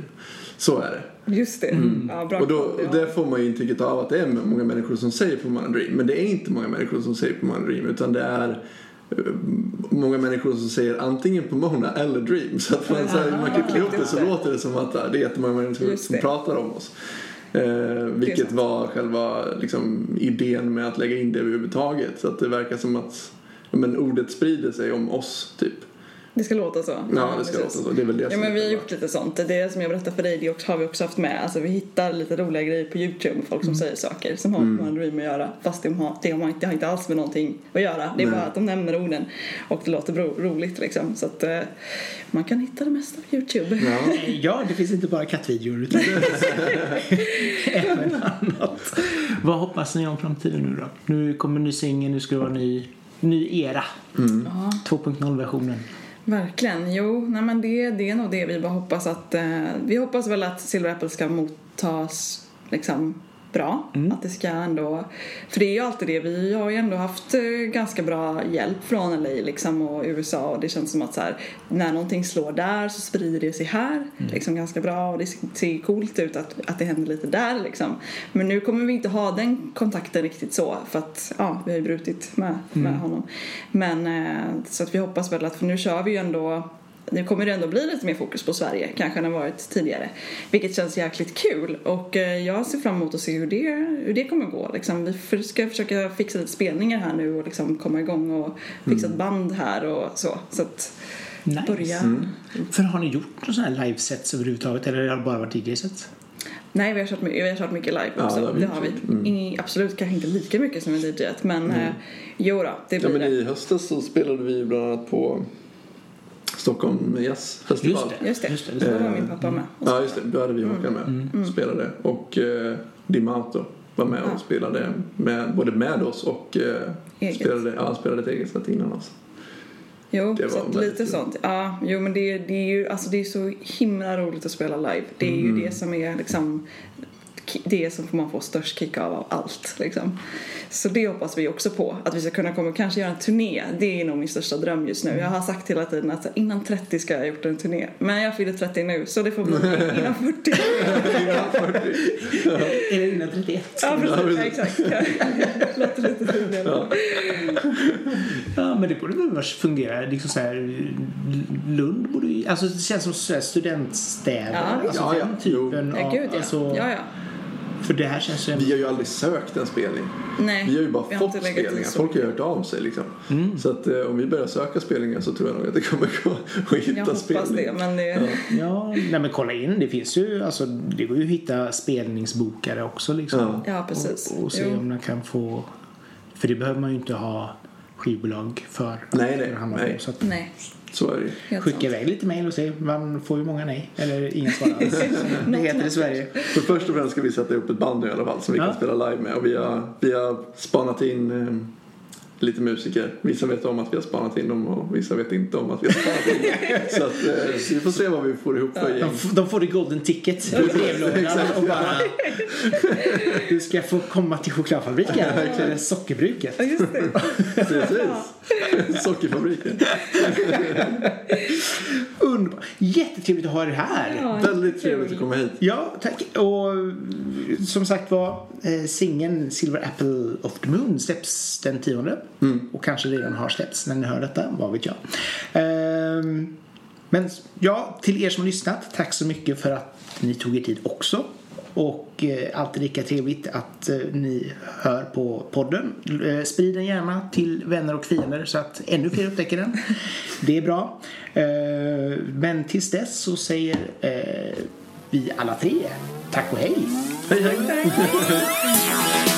Så är det. Just det. Ja, bra Och då, där får man ju intrycket av att det är många människor som säger på Mana Dream. Men det är inte många människor som säger på Mana Dream utan det är eh, många människor som säger antingen på Mona eller Dream. Så att man, så här, man klipper ihop det så låter det som att det är jättemånga människor som pratar om oss. Eh, vilket var själva liksom, idén med att lägga in det överhuvudtaget. Så att det verkar som att ja, men, ordet sprider sig om oss typ. Det ska låta så. Ja, det ska precis. låta så. Det är väl det Ja men vi har gjort lite sånt. Det som jag berättade för dig det också- har vi också haft med. Alltså vi hittar lite roliga grejer på Youtube med folk som säger saker som har med mm. Dream att göra. Fast det har, det, har inte, det har inte alls med någonting att göra. Det är Nej. bara att de nämner orden och det låter bro, roligt liksom. Så att eh, man kan hitta det mesta på Youtube. Ja. Ja, det finns inte bara kattvideor utan även annat. Vad hoppas ni om framtiden nu då? Nu kommer ny singel, nu ska det vara ny, ny era. Ja. 2.0-versionen. Verkligen. Jo, nej men det, det är nog det vi bara hoppas att... Eh, vi hoppas väl att Silver Apple ska mottas liksom bra. Att det ska ändå... För det är ju alltid det. Vi har ju ändå haft eh, ganska bra hjälp från LA liksom och USA och det känns som att så här, när någonting slår där så sprider det sig här liksom ganska bra och det ser coolt ut att, att det händer lite där liksom. Men nu kommer vi inte ha den kontakten riktigt så för att ja, vi har ju brutit med, med honom. Men eh, så att vi hoppas väl att för nu kör vi ju ändå nu kommer det ändå bli lite mer fokus på Sverige kanske än det varit tidigare. Vilket känns jäkligt kul och eh, jag ser fram emot att se hur det, hur det kommer gå. Liksom, vi ska försöka fixa lite spelningar här nu och liksom komma igång och fixa ett band här och så. Så att Nice. börja... För har ni gjort några sådana här livesets överhuvudtaget eller har det bara varit DJ-sets? Nej, vi har kört, mycket- vi har kört mycket live Ja, också. det har vi det gjort. har vi. Ing- absolut kanske inte lika mycket som en DJ men eh, jo då, det Ja, blir men det. i höstas så spelade vi bland annat på Stockholm Jazz Festival. Just det. Just det, Just det, just då var min pappa med. Ja, just det. Då hade vi Håkan med och spelade. Och eh, Dimauto var med Ja. och spelade med, både med oss och eh, spelade, ja, spelade ett eget set innan oss. Jo, Det så lite kul. sånt. Ja, jo men det, det är ju alltså det är så himla roligt att spela live. Det är Mm. ju det som är liksom det som man får störst kick av av allt liksom. Så det hoppas vi också på. Att vi ska kunna komma och kanske göra en turné. Det är nog min största dröm just nu. Jag har sagt hela tiden att innan 30 ska jag ha gjort en turné. Men jag fyller 30 nu så det får bli innan 40. Eller innan 31. ja, Ja, precis. Ja, exakt. Låter lite tidigare. Ja, men det borde väl fungera. Liksom så här, Lund borde ju... Alltså det känns som studentstäder. Ja, alltså Ja, ja. den typen Ja, av... gud ja. Alltså, ja, ja. För det här känns ju... Vi har ju aldrig sökt en spelning. Nej, Vi har ju bara har fått spelningar. Folk har ju hört av sig liksom. Mm. Så att eh, om vi börjar söka spelningar så tror jag nog att det kommer gå att hitta Jag hoppas spelning. det, men det... Ja, nej men kolla in. Det finns ju... Alltså, det går ju att hitta spelningsbokare också liksom. Ja. Ja, precis. Och, och se Jo. om man kan få... För det behöver man ju inte ha skivbolag för. Nej, nej, så att Nej, Så är det skicka iväg lite mejl och se. Man får ju många nej. Eller inga svar alls. det heter i Sverige. För först och främst ska vi sätta upp ett band nu i alla fall som vi Ja. kan spela live med. Och vi har, vi har spanat in lite musiker. Vissa vet om att vi har spanat in dem och vissa vet inte om att vi har spanat in dem. Så att, eh, så vi får se vad vi får ihop för De, gäng. f- de får det golden ticket i brevlådan och bara... Du ska få komma till chokladfabriken. Eller sockerbruket. Ja, just det. Precis. Sockerfabriken. Underbart. Jättetrevligt att ha er här. Ja, Väldigt trevligt att komma hit. Ja, tack. Och som sagt var, eh, singeln Silver Apple of the Moon släpps den tionde. Och kanske redan har släppts när ni hör detta, vad vet jag. Ehm, men ja, till er som har lyssnat, tack så mycket för att ni tog er tid också. Och eh, alltid lika trevligt att eh, ni hör på podden. Eh, sprid den gärna till vänner och fiender så att ännu fler upptäcker den. Det är bra. Eh, men tills dess så säger eh, vi alla tre tack och hej. Hej hej!